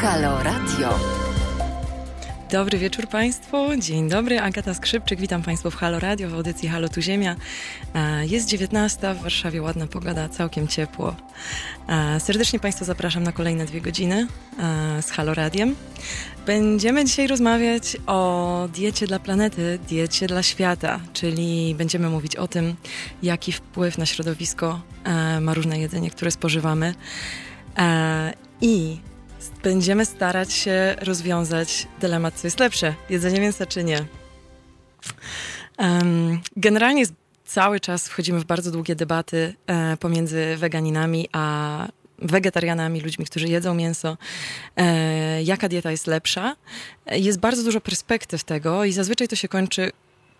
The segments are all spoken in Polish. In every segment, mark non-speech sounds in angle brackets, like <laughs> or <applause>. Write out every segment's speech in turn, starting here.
Halo Radio. Dobry wieczór Państwu. Dzień dobry. Agata Skrzypczyk. Witam Państwa w Halo Radio w audycji Halo Tu Ziemia. E, jest 19. W Warszawie ładna pogoda, całkiem ciepło. E, serdecznie Państwa zapraszam na kolejne dwie godziny e, z Halo Radiem. Będziemy dzisiaj rozmawiać o diecie dla planety, diecie dla świata, czyli będziemy mówić o tym, jaki wpływ na środowisko ma różne jedzenie, które spożywamy. I będziemy starać się rozwiązać dylemat, co jest lepsze, jedzenie mięsa czy nie. Um, generalnie cały czas wchodzimy w bardzo długie debaty e, pomiędzy weganinami a wegetarianami, ludźmi, którzy jedzą mięso, e, jaka dieta jest lepsza. Jest bardzo dużo perspektyw tego i zazwyczaj to się kończy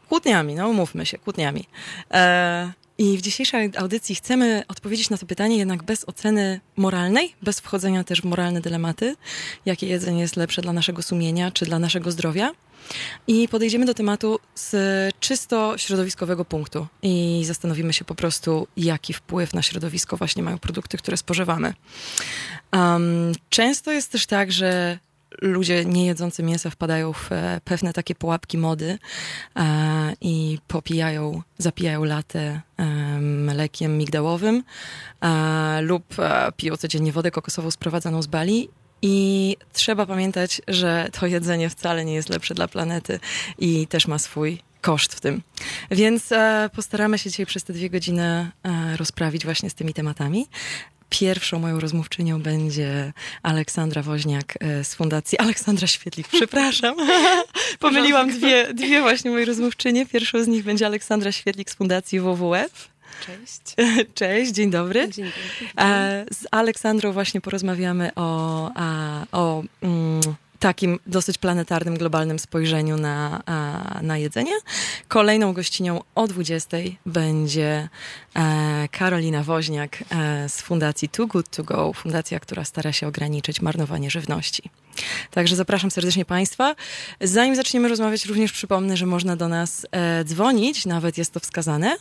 kłótniami, no umówmy się, kłótniami. E, i w dzisiejszej audycji chcemy odpowiedzieć na to pytanie jednak bez oceny moralnej, bez wchodzenia też w moralne dylematy, jakie jedzenie jest lepsze dla naszego sumienia czy dla naszego zdrowia. I podejdziemy do tematu z czysto środowiskowego punktu i zastanowimy się po prostu, jaki wpływ na środowisko właśnie mają produkty, które spożywamy. Um, często jest też tak, że ludzie nie jedzący mięsa wpadają w e, pewne takie pułapki mody e, i popijają, zapijają latę e, mlekiem migdałowym lub piją codziennie wodę kokosową sprowadzaną z Bali i trzeba pamiętać, że to jedzenie wcale nie jest lepsze dla planety i też ma swój koszt w tym. Więc e, postaramy się dzisiaj przez te dwie godziny e, rozprawić właśnie z tymi tematami. Pierwszą moją rozmówczynią będzie Aleksandra Woźniak e, z Fundacji <laughs> Aleksandra Świetlik. Przepraszam. <laughs> Pomyliłam dwie, dwie właśnie moje rozmówczynie. Pierwszą z nich będzie Aleksandra Świetlik z Fundacji WWF. Cześć. <laughs> Cześć, dzień dobry. Dzień dobry. E, z Aleksandrą właśnie porozmawiamy o, o mm, takim dosyć planetarnym, globalnym spojrzeniu na, na jedzenie. Kolejną gościnią o 20 będzie e, Karolina Woźniak e, z fundacji Too Good To Go, fundacja, która stara się ograniczyć marnowanie żywności. Także zapraszam serdecznie Państwa. Zanim zaczniemy rozmawiać, również przypomnę, że można do nas e, dzwonić, nawet jest to wskazane.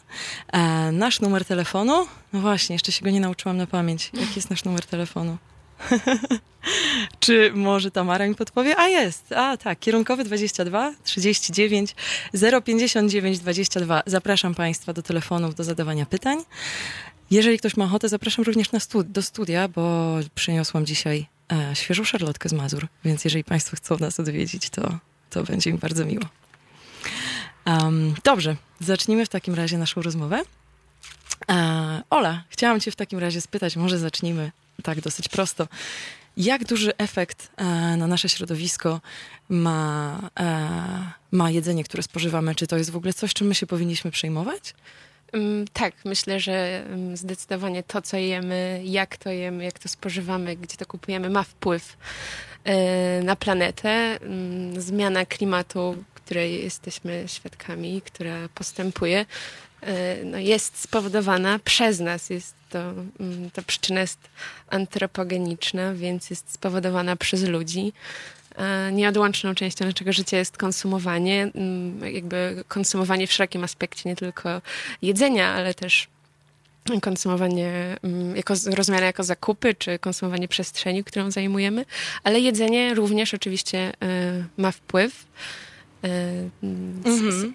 E, nasz numer telefonu, no właśnie, jeszcze się go nie nauczyłam na pamięć. Jaki jest nasz numer telefonu? <laughs> Czy może Tamara mi podpowie? A jest, a tak, kierunkowy 22 39 059 22. Zapraszam Państwa do telefonów do zadawania pytań. Jeżeli ktoś ma ochotę, zapraszam również na studi do studia, bo przyniosłam dzisiaj e, świeżą szarlotkę z Mazur, więc jeżeli Państwo chcą nas odwiedzić, to, to będzie mi bardzo miło. Um, dobrze, zacznijmy w takim razie naszą rozmowę. E, Ola, chciałam Cię w takim razie spytać, może zacznijmy tak dosyć prosto. Jak duży efekt e, na nasze środowisko ma, e, ma jedzenie, które spożywamy? Czy to jest w ogóle coś, czym my się powinniśmy przejmować? Mm, tak, myślę, że mm, zdecydowanie to, co jemy, jak to jemy, jak to spożywamy, gdzie to kupujemy, ma wpływ e, na planetę. Mm, zmiana klimatu, której jesteśmy świadkami, która postępuje, no jest spowodowana przez nas. Jest to, mm, ta przyczyna jest antropogeniczna, więc jest spowodowana przez ludzi. Nieodłączną częścią naszego życia jest konsumowanie, mm, jakby konsumowanie w szerokim aspekcie, nie tylko jedzenia, ale też konsumowanie mm, jako, rozumiane jako zakupy, czy konsumowanie przestrzeni, którą zajmujemy, ale jedzenie również oczywiście y, ma wpływ. Mhm.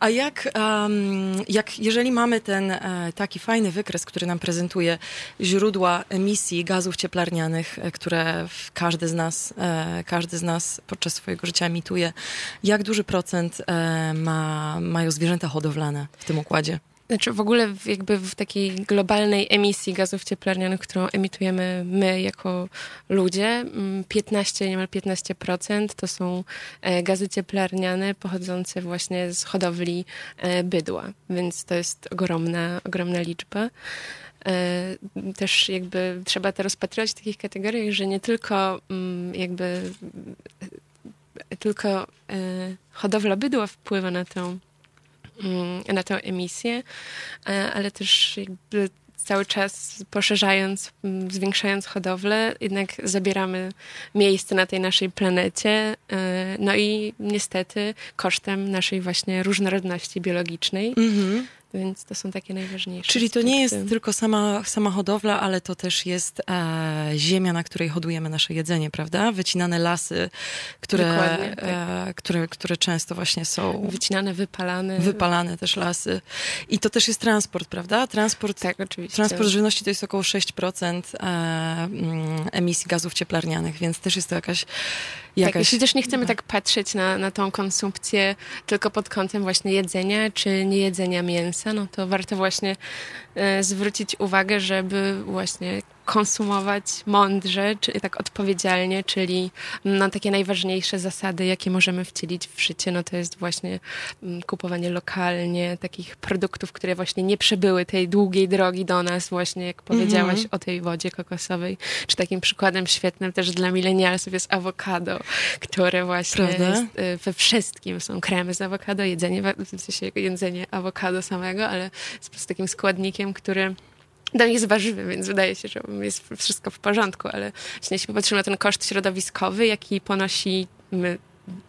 A jak, um, jak, jeżeli mamy ten e, taki fajny wykres, który nam prezentuje źródła emisji gazów cieplarnianych, e, które każdy z nas, e, każdy z nas podczas swojego życia emituje, jak duży procent ma, mają zwierzęta hodowlane w tym układzie? Znaczy w ogóle jakby w takiej globalnej emisji gazów cieplarnianych, którą emitujemy my jako ludzie, 15, mm, niemal 15% to są e, gazy cieplarniane pochodzące właśnie z hodowli e, bydła, więc to jest ogromna, ogromna liczba. E, też jakby trzeba to rozpatrywać w takich kategoriach, że nie tylko mm, jakby tylko hodowla bydła wpływa na Mm, na tę emisję, e, ale też jakby cały czas poszerzając, mm, zwiększając hodowlę, jednak zabieramy miejsce na tej naszej planecie. E, no i niestety kosztem naszej właśnie różnorodności biologicznej. Mm -hmm. Więc to są takie najważniejsze. Czyli to nie jest tylko sama, sama hodowla, ale to też jest e, ziemia, na której hodujemy nasze jedzenie, prawda? Wycinane lasy, które, tak. e, które, które często właśnie są... Wycinane, wypalane. Wypalane też lasy. I to też jest transport, prawda? Transport, tak, oczywiście. Transport żywności to jest około 6% e, mm, emisji gazów cieplarnianych, więc też jest to jakaś... jakaś... Tak, jeśli też nie chcemy tak patrzeć na, na tą konsumpcję tylko pod kątem właśnie jedzenia czy niejedzenia mięsa, no to warto właśnie e, zwrócić uwagę, żeby właśnie konsumować mądrze, czy tak odpowiedzialnie, czyli no, takie najważniejsze zasady, jakie możemy wcielić w życie, no to jest właśnie mm, kupowanie lokalnie takich produktów, które właśnie nie przebyły tej długiej drogi do nas, właśnie jak powiedziałaś mm -hmm. o tej wodzie kokosowej, czy takim przykładem świetnym też dla milenialsów jest awokado, które właśnie jest y, we wszystkim. Są kremy z awokado, jedzenie, w sensie jedzenie awokado samego, ale jest po prostu takim składnikiem, który Dom jest warzywy, więc wydaje się, że jest wszystko w porządku, ale właśnie jeśli popatrzymy na ten koszt środowiskowy, jaki ponosi my,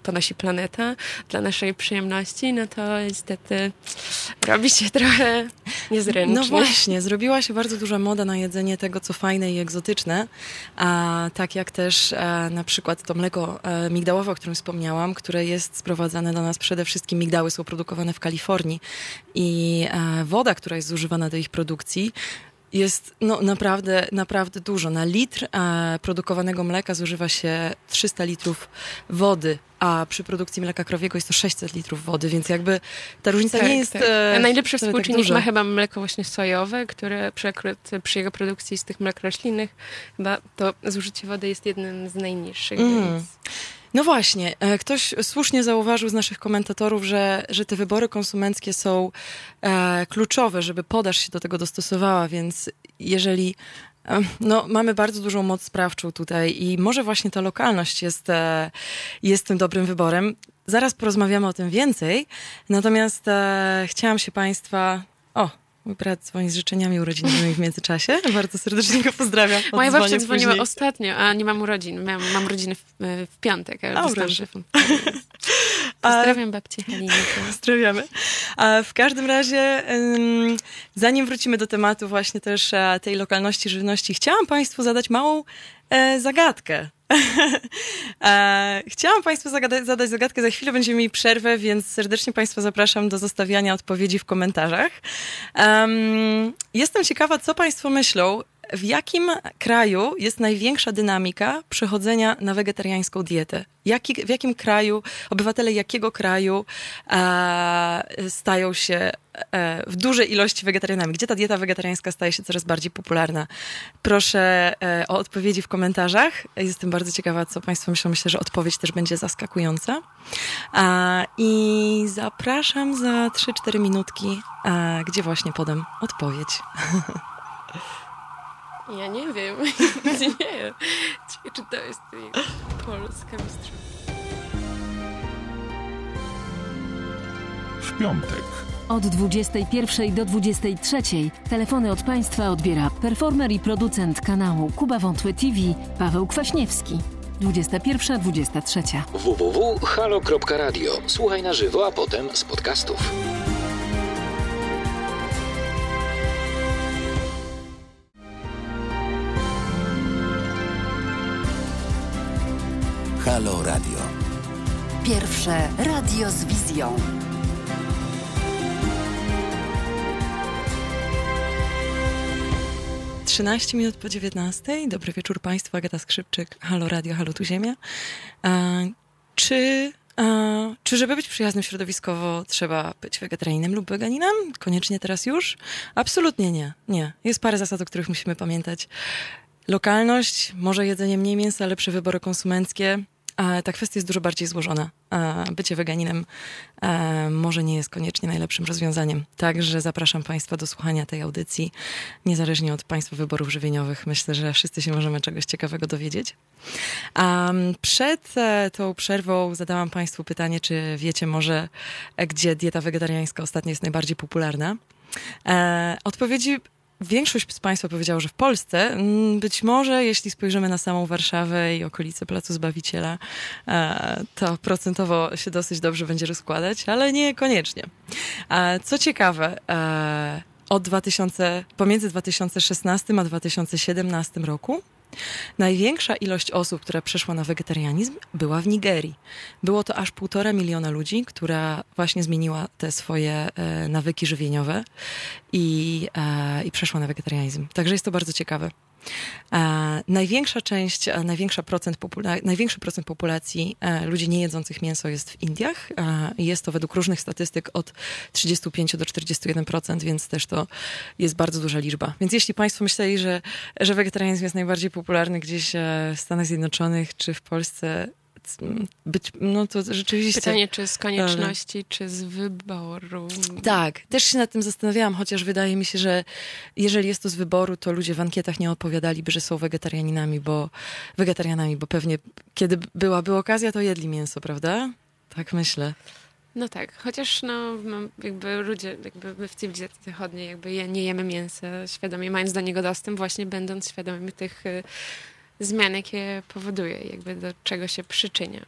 ponosi planeta dla naszej przyjemności, no to niestety robi się trochę niezręcznie. No właśnie, zrobiła się bardzo duża moda na jedzenie tego, co fajne i egzotyczne, a tak jak też a, e, na przykład to mleko a, e, migdałowe, o którym wspomniałam, które jest sprowadzane do nas przede wszystkim, migdały są produkowane w Kalifornii i a, e, woda, która jest zużywana do ich produkcji, jest no, naprawdę, naprawdę dużo. Na litr e, produkowanego mleka zużywa się 300 litrów wody, a przy produkcji mleka krowiego jest to 600 litrów wody, więc jakby ta różnica tak, nie jest... Tak. E, najlepszy tak współczynnik tak ma chyba mleko właśnie sojowe, które przy, przy jego produkcji z tych mlek roślinnych chyba to zużycie wody jest jednym z najniższych, mm. więc... No właśnie, e, ktoś słusznie zauważył z naszych komentatorów, że, że te wybory konsumenckie są e, kluczowe, żeby podaż się do tego dostosowała, więc jeżeli e, no, mamy bardzo dużą moc sprawczą tutaj i może właśnie ta lokalność jest, e, jest tym dobrym wyborem. Zaraz porozmawiamy o tym więcej, natomiast e, chciałam się Państwa... Mój brat dzwoni z życzeniami urodzinowymi w międzyczasie. Bardzo serdecznie go pozdrawiam. Moja babcia dzwoniła później. ostatnio, a nie mam urodzin. Mam, mam urodziny w, w piątek, ale dostałam <laughs> Pozdrawiam babcię Halinę. Pozdrawiamy. A w każdym razie, zanim wrócimy do tematu właśnie też e, tej lokalności żywności, chciałam Państwu zadać małą zagadkę. <laughs> e, chciałam Państwu zadać zagadkę, za chwilę będziemy mieli przerwę, więc serdecznie Państwa zapraszam do zostawiania odpowiedzi w komentarzach. Jestem ciekawa, co Państwo myślą, w jakim kraju jest największa dynamika przechodzenia na wegetariańską dietę? Jaki, w jakim kraju, obywatele jakiego kraju e, stają się e, w dużej ilości wegetarianami? Gdzie ta dieta wegetariańska staje się coraz bardziej popularna? Proszę e, o odpowiedzi w komentarzach. Jestem bardzo ciekawa, co Państwo myślą. Myślę, że odpowiedź też będzie zaskakująca. I zapraszam za 3-4 minutki, gdzie właśnie podam odpowiedź. <laughs> Ja nie wiem. <laughs> nie. Czy to jest polska mistrz? W piątek. Od 21 do 23 telefony od Państwa odbiera performer i producent kanału Kuba Wątłe TV Paweł Kwaśniewski. 21-23. www.halo.radio. Słuchaj na żywo, a potem z podcastów. Halo Radio. Pierwsze radio z wizją. Trzynaście minut po dziewiętnastej. Dobry wieczór Państwu. Agata Skrzypczyk. Halo Radio, halo tu Ziemia. E, czy, czy żeby być przyjaznym środowiskowo trzeba być wegetarianinem lub weganinem? Koniecznie teraz już? Absolutnie nie. Nie. Jest parę zasad, o których musimy pamiętać. Lokalność, może jedzenie mniej mięsa, lepsze wybory konsumenckie, ta kwestia jest dużo bardziej złożona. Bycie weganinem może nie jest koniecznie najlepszym rozwiązaniem. Także zapraszam Państwa do słuchania tej audycji, niezależnie od Państwa wyborów żywieniowych. Myślę, że wszyscy się możemy czegoś ciekawego dowiedzieć. Przed e, tą przerwą zadałam Państwu pytanie, czy wiecie może, e, gdzie dieta wegetariańska ostatnio jest najbardziej popularna. E, odpowiedzi większość z Państwa powiedziało, że w Polsce, mm, być może jeśli spojrzymy na samą Warszawę i okolice Placu Zbawiciela, e, to procentowo się dosyć dobrze będzie rozkładać, ale niekoniecznie. Co ciekawe, e, od 2000, pomiędzy 2016 a 2017 roku Największa ilość osób, która przeszła na wegetarianizm, była w Nigerii. Było to aż półtora miliona ludzi, która właśnie zmieniła te swoje e, nawyki żywieniowe i, e, i przeszła na wegetarianizm. Także jest to bardzo ciekawe. E, największa część, e, największa procent popula- największy procent populacji e, ludzi niejedzących mięso jest w Indiach. Jest to według różnych statystyk od 35 do 41%, więc też to jest bardzo duża liczba. Więc jeśli Państwo myśleli, że, że wegetarianizm jest najbardziej popularny gdzieś w Stanach Zjednoczonych czy w Polsce, być, no to rzeczywiście... Pytanie, czy z konieczności, czy z wyboru? Tak, też się nad tym zastanawiałam, chociaż wydaje mi się, że jeżeli jest to z wyboru, to ludzie w ankietach nie odpowiadaliby, że są wegetarianinami, bo wegetarianami, bo pewnie kiedy byłaby okazja, to jedli mięso, prawda? Tak myślę. No tak, chociaż no, no, jakby ludzie, jakby my w cywilizacji zachodniej jakby je, nie jemy mięsa świadomie, mając do niego dostęp, właśnie będąc świadomymi tych y, zmian, jakie powoduje, jakby do czego się przyczynia.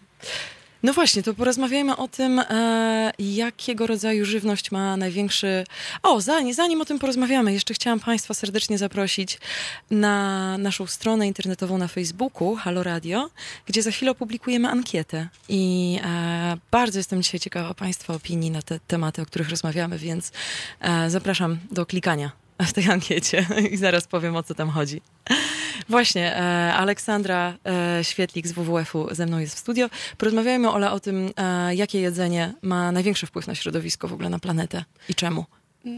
No właśnie, to porozmawiajmy o tym, e, jakiego rodzaju żywność ma największy. O, zanim, zanim o tym porozmawiamy, jeszcze chciałam Państwa serdecznie zaprosić na naszą stronę internetową na Facebooku, Halo Radio, gdzie za chwilę opublikujemy ankietę. I e, bardzo jestem dzisiaj ciekawa Państwa opinii na te tematy, o których rozmawiamy, więc e, zapraszam do klikania <laughs> w tej ankiecie i zaraz powiem o co tam chodzi. Właśnie, e, Aleksandra e, Świetlik z WWF-u ze mną jest w studio. Porozmawiajmy, Ola, o tym, e, jakie jedzenie ma największy wpływ na środowisko w ogóle, na planetę i czemu.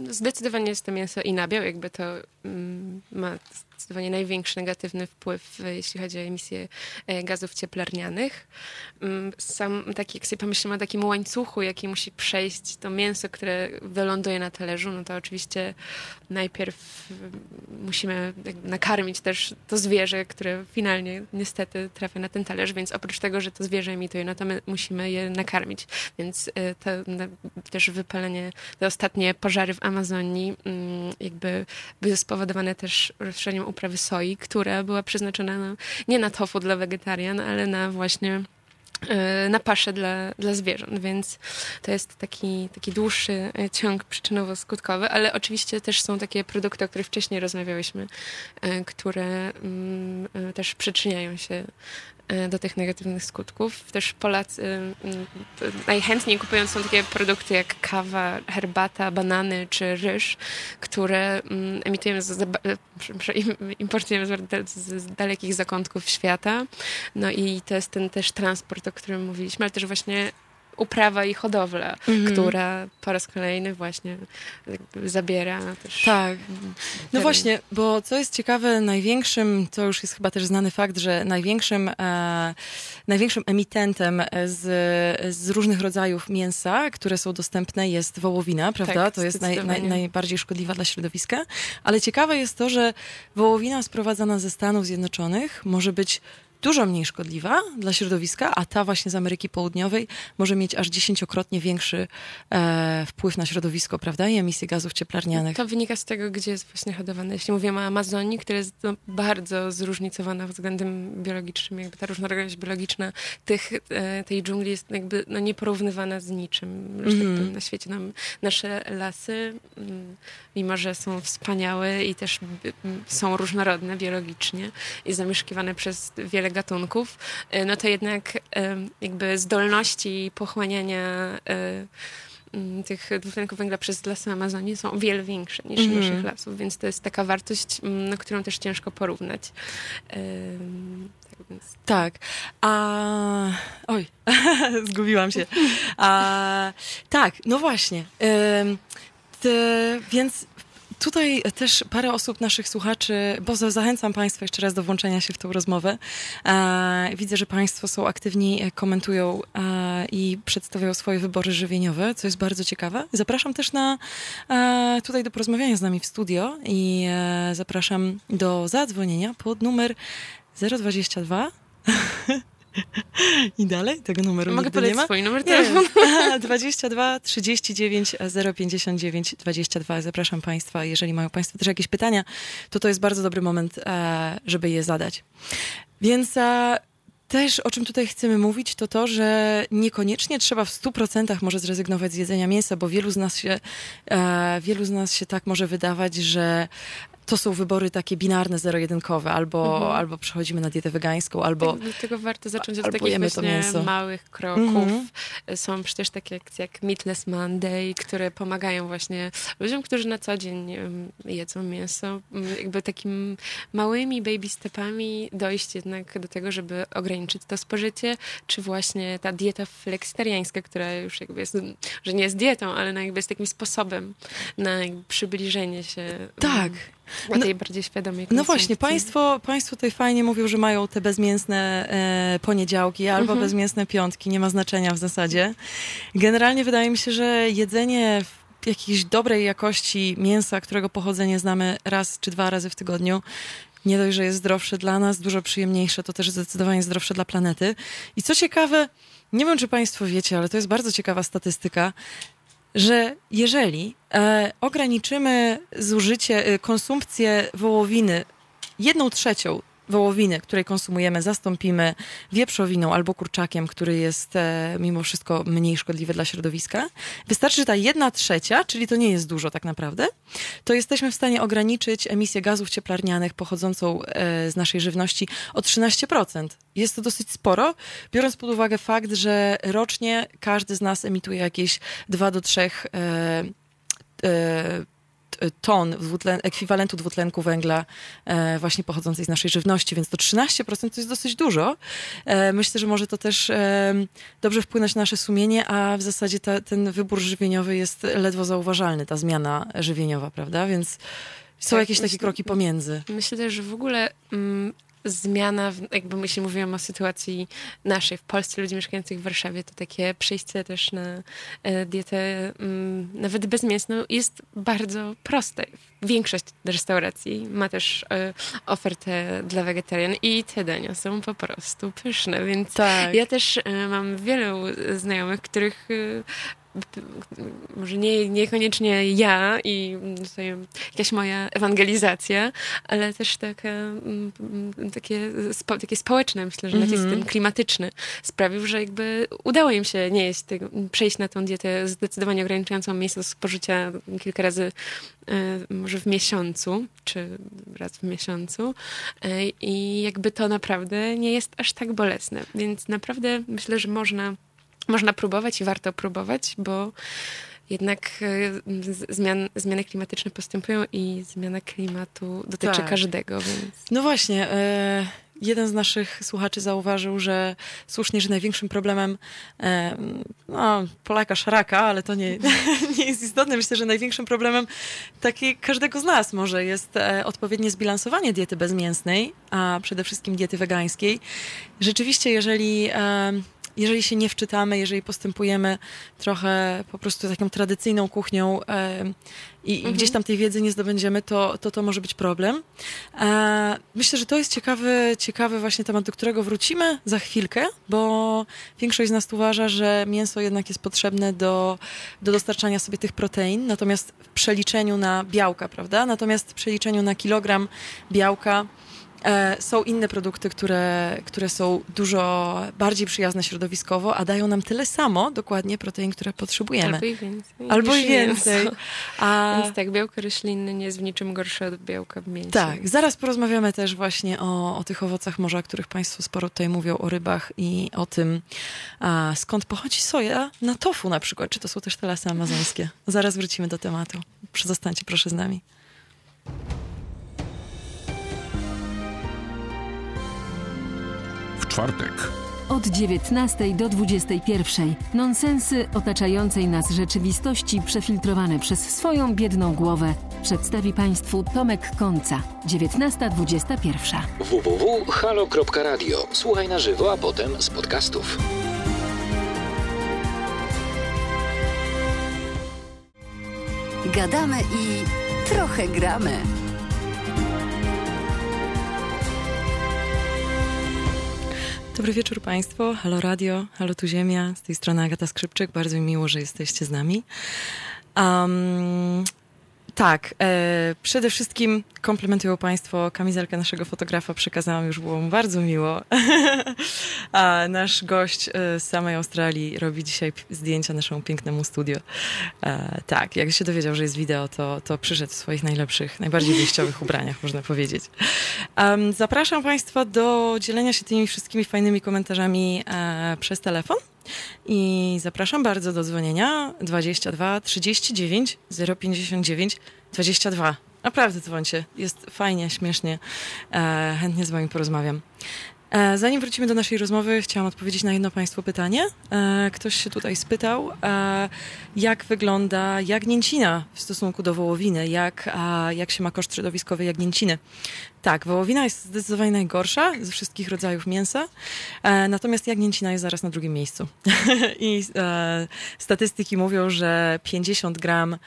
Zdecydowanie jest to mięso i nabiał, jakby to mm, ma zdecydowanie największy negatywny wpływ, jeśli chodzi o emisję e, gazów cieplarnianych. Mm, sam taki, jak sobie pomyślimy o takim łańcuchu, jaki musi przejść to mięso, które wyląduje na talerzu, no to oczywiście najpierw mm, musimy nakarmić też to zwierzę, które finalnie niestety trafia na ten talerz, więc oprócz tego, że to zwierzę emituje, no to my musimy je nakarmić. Więc e, to też wypalenie, te ostatnie pożary w Amazonii mm, jakby były spowodowane też rozszerzeniem uprawy soi, która była przeznaczona na, nie na tofu dla wegetarian, ale na właśnie e, na paszę dla, dla zwierząt, więc to jest taki, taki dłuższy e, ciąg przyczynowo-skutkowy, ale oczywiście też są takie produkty, o których wcześniej rozmawiałyśmy, e, które mm, też przyczyniają się do tych negatywnych skutków. Też Polacy mm, najchętniej kupują są takie produkty jak kawa, herbata, banany czy ryż, które mm, emitujemy, z, importujemy z dalekich zakątków świata. No i to jest ten też transport, o którym mówiliśmy, ale też właśnie uprawa i hodowla, mhm. która po raz kolejny właśnie zabiera też. Tak. No właśnie, bo co jest ciekawe, największym, to już jest chyba też znany fakt, że największym, e, największym emitentem z, z różnych rodzajów mięsa, które są dostępne, jest wołowina, prawda? Tak, to jest naj, naj, najbardziej szkodliwa dla środowiska. Ale ciekawe jest to, że wołowina sprowadzana ze Stanów Zjednoczonych może być dużo mniej szkodliwa dla środowiska, a ta właśnie z Ameryki Południowej może mieć aż dziesięciokrotnie większy e, wpływ na środowisko, prawda? I emisję gazów cieplarnianych. To wynika z tego, gdzie jest właśnie hodowane. Jeśli mówimy o Amazonii, która jest no, bardzo zróżnicowana względem biologicznym, jakby ta różnorodność biologiczna tych, e, tej dżungli jest jakby no, nieporównywana z niczym mm. na świecie. Nam, nasze lasy, mm, mimo że są wspaniałe i też są różnorodne biologicznie i zamieszkiwane przez wiele gatunków, e, no to jednak e, jakby zdolności pochłaniania e, tych dwutlenku węgla przez lasy Amazonii są o wiele większe niż mm. naszych lasów, więc to jest taka wartość, no, którą też ciężko porównać. Tak, więc... tak. A. Oj, <laughs> zgubiłam się. A, tak, no właśnie. Więc Tutaj też parę osób, naszych słuchaczy, bo zachęcam Państwa jeszcze raz do włączenia się w tą rozmowę. E, widzę, że Państwo są aktywni, e, komentują e, i przedstawiają swoje wybory żywieniowe, co jest bardzo ciekawe. Zapraszam też na tutaj do porozmawiania z nami w studio i zapraszam do zadzwonienia pod numer 022 <laughs> I dalej? Tego numeru Mogę nigdy nie swój numer telefonu. 22 39 059 22. Zapraszam Państwa, jeżeli mają Państwo też jakieś pytania, to to jest bardzo dobry moment, e, żeby je zadać. Więc e, też o czym tutaj chcemy mówić, to to, że niekoniecznie trzeba w 100% może zrezygnować z jedzenia mięsa, bo wielu z nas się, e, wielu z nas się tak może wydawać, że to są wybory takie binarne, zero-jedynkowe, albo, Mhm. albo przechodzimy na dietę wegańską, albo... Tak, dlatego warto zacząć od takich właśnie małych kroków. Mhm. Są przecież takie akcje jak Meatless Monday, które pomagają właśnie ludziom, którzy na co dzień jedzą mięso, jakby takimi małymi baby stepami dojść jednak do tego, żeby ograniczyć to spożycie, czy właśnie ta dieta fleksitariańska, która już jakby jest, że nie jest dietą, ale no jakby jest takim sposobem na jakby przybliżenie się Tak. Do tej bardziej świadomej No właśnie, państwo, państwo tutaj fajnie mówią, że mają te bezmięsne e, poniedziałki albo Mhm. bezmięsne piątki, nie ma znaczenia w zasadzie. Generalnie wydaje mi się, że jedzenie w jakiejś dobrej jakości mięsa, którego pochodzenie znamy raz czy dwa razy w tygodniu, nie dość, że jest zdrowsze dla nas, dużo przyjemniejsze, to też zdecydowanie zdrowsze dla planety. I co ciekawe, nie wiem, czy Państwo wiecie, ale to jest bardzo ciekawa statystyka, że jeżeli e, ograniczymy zużycie, e, konsumpcję wołowiny, jedną trzecią wołowiny, której konsumujemy, zastąpimy wieprzowiną albo kurczakiem, który jest e, mimo wszystko mniej szkodliwy dla środowiska, wystarczy, że ta jedna trzecia, czyli to nie jest dużo tak naprawdę, to jesteśmy w stanie ograniczyć emisję gazów cieplarnianych pochodzącą e, z naszej żywności o 13%. Jest to dosyć sporo, biorąc pod uwagę fakt, że rocznie każdy z nas emituje jakieś 2 do 3 e, ton dwutlen, ekwiwalentu dwutlenku węgla e, właśnie pochodzącej z naszej żywności, więc to 13% to jest dosyć dużo. E, myślę, że może to też e, dobrze wpłynąć na nasze sumienie, a w zasadzie ta, ten wybór żywieniowy jest ledwo zauważalny, ta zmiana żywieniowa, prawda? Więc są Tak, jakieś takie kroki pomiędzy. Myślę, że w ogóle mm, zmiana, w, jakby jeśli mówiłam o sytuacji naszej w Polsce, ludzi mieszkających w Warszawie, to takie przejście też na e, dietę mm, nawet bezmięsną jest bardzo proste. Większość restauracji ma też e, ofertę dla wegetarian i te dania są po prostu pyszne, więc Tak. ja też e, mam wielu znajomych, których może nie, niekoniecznie ja i tutaj jakaś moja ewangelizacja, ale też taka, mm, mm, takie, spo, takie społeczne, myślę, że nacisk Mhm. ten klimatyczny sprawił, że jakby udało im się nie jeść tego, przejść na tą dietę zdecydowanie ograniczającą miejsce spożycia kilka razy e, może w miesiącu, czy raz w miesiącu E, i jakby to naprawdę nie jest aż tak bolesne, więc naprawdę myślę, że można można próbować i warto próbować, bo jednak e, zmian, zmiany klimatyczne postępują i zmiana klimatu dotyczy Tak. każdego, więc No właśnie, e, jeden z naszych słuchaczy zauważył, że słusznie, że największym problemem e, no, Polaka szaraka, ale to nie, <laughs> nie jest istotne. Myślę, że największym problemem taki każdego z nas może jest e, odpowiednie zbilansowanie diety bezmięsnej, a przede wszystkim diety wegańskiej. Rzeczywiście, jeżeli e, jeżeli się nie wczytamy, jeżeli postępujemy trochę po prostu taką tradycyjną kuchnią e, i, i gdzieś tam tej wiedzy nie zdobędziemy, to to, to może być problem. E, myślę, że to jest ciekawy, ciekawy właśnie temat, do którego wrócimy za chwilkę, bo większość z nas uważa, że mięso jednak jest potrzebne do, do dostarczania sobie tych protein, natomiast w przeliczeniu na białka, prawda? Natomiast w przeliczeniu na kilogram białka Są inne produkty, które, które są dużo bardziej przyjazne środowiskowo, a dają nam tyle samo dokładnie protein, które potrzebujemy. albo i więcej. Albo i więcej. A, Więc tak, białko roślinne nie jest w niczym gorsze od białka w mięsie. tak, zaraz porozmawiamy też właśnie o, o tych owocach morza, o których Państwo sporo tutaj mówią, o rybach i o tym, a, skąd pochodzi soja na tofu na przykład. Czy to są też te lasy amazońskie? Zaraz wrócimy do tematu. Zostańcie proszę z nami. Czwartek Od 19 do 21. Nonsensy otaczającej nas rzeczywistości przefiltrowane przez swoją biedną głowę przedstawi Państwu Tomek Końca. 19.21. www.halo.radio. Słuchaj na żywo, a potem z podcastów. Gadamy i trochę gramy. Dobry wieczór Państwu. Halo Radio, halo tu Ziemia. Z tej strony Agata Skrzypczyk. Bardzo mi miło, że jesteście z nami. Um, tak, e, przede wszystkim komplementują Państwo kamizelkę naszego fotografa, przekazałam, już było mu bardzo miło. <laughs> A nasz gość e, z samej Australii robi dzisiaj zdjęcia naszemu pięknemu studio. E, tak, jak się dowiedział, że jest wideo, to, to przyszedł w swoich najlepszych, najbardziej wyjściowych ubraniach, można powiedzieć. Um, zapraszam Państwa do dzielenia się tymi wszystkimi fajnymi komentarzami e, przez telefon. I zapraszam bardzo do dzwonienia 22 39 059 22. Naprawdę dzwońcie. Jest fajnie, śmiesznie. E, chętnie z wami porozmawiam. E, zanim wrócimy do naszej rozmowy, chciałam odpowiedzieć na jedno Państwu pytanie. E, ktoś się tutaj spytał, e, jak wygląda jagnięcina w stosunku do wołowiny, jak, jak się ma koszt środowiskowy jagnięciny. Tak, wołowina jest zdecydowanie najgorsza ze wszystkich rodzajów mięsa, natomiast jagnięcina jest zaraz na drugim miejscu. <laughs> I statystyki mówią, że 50 gram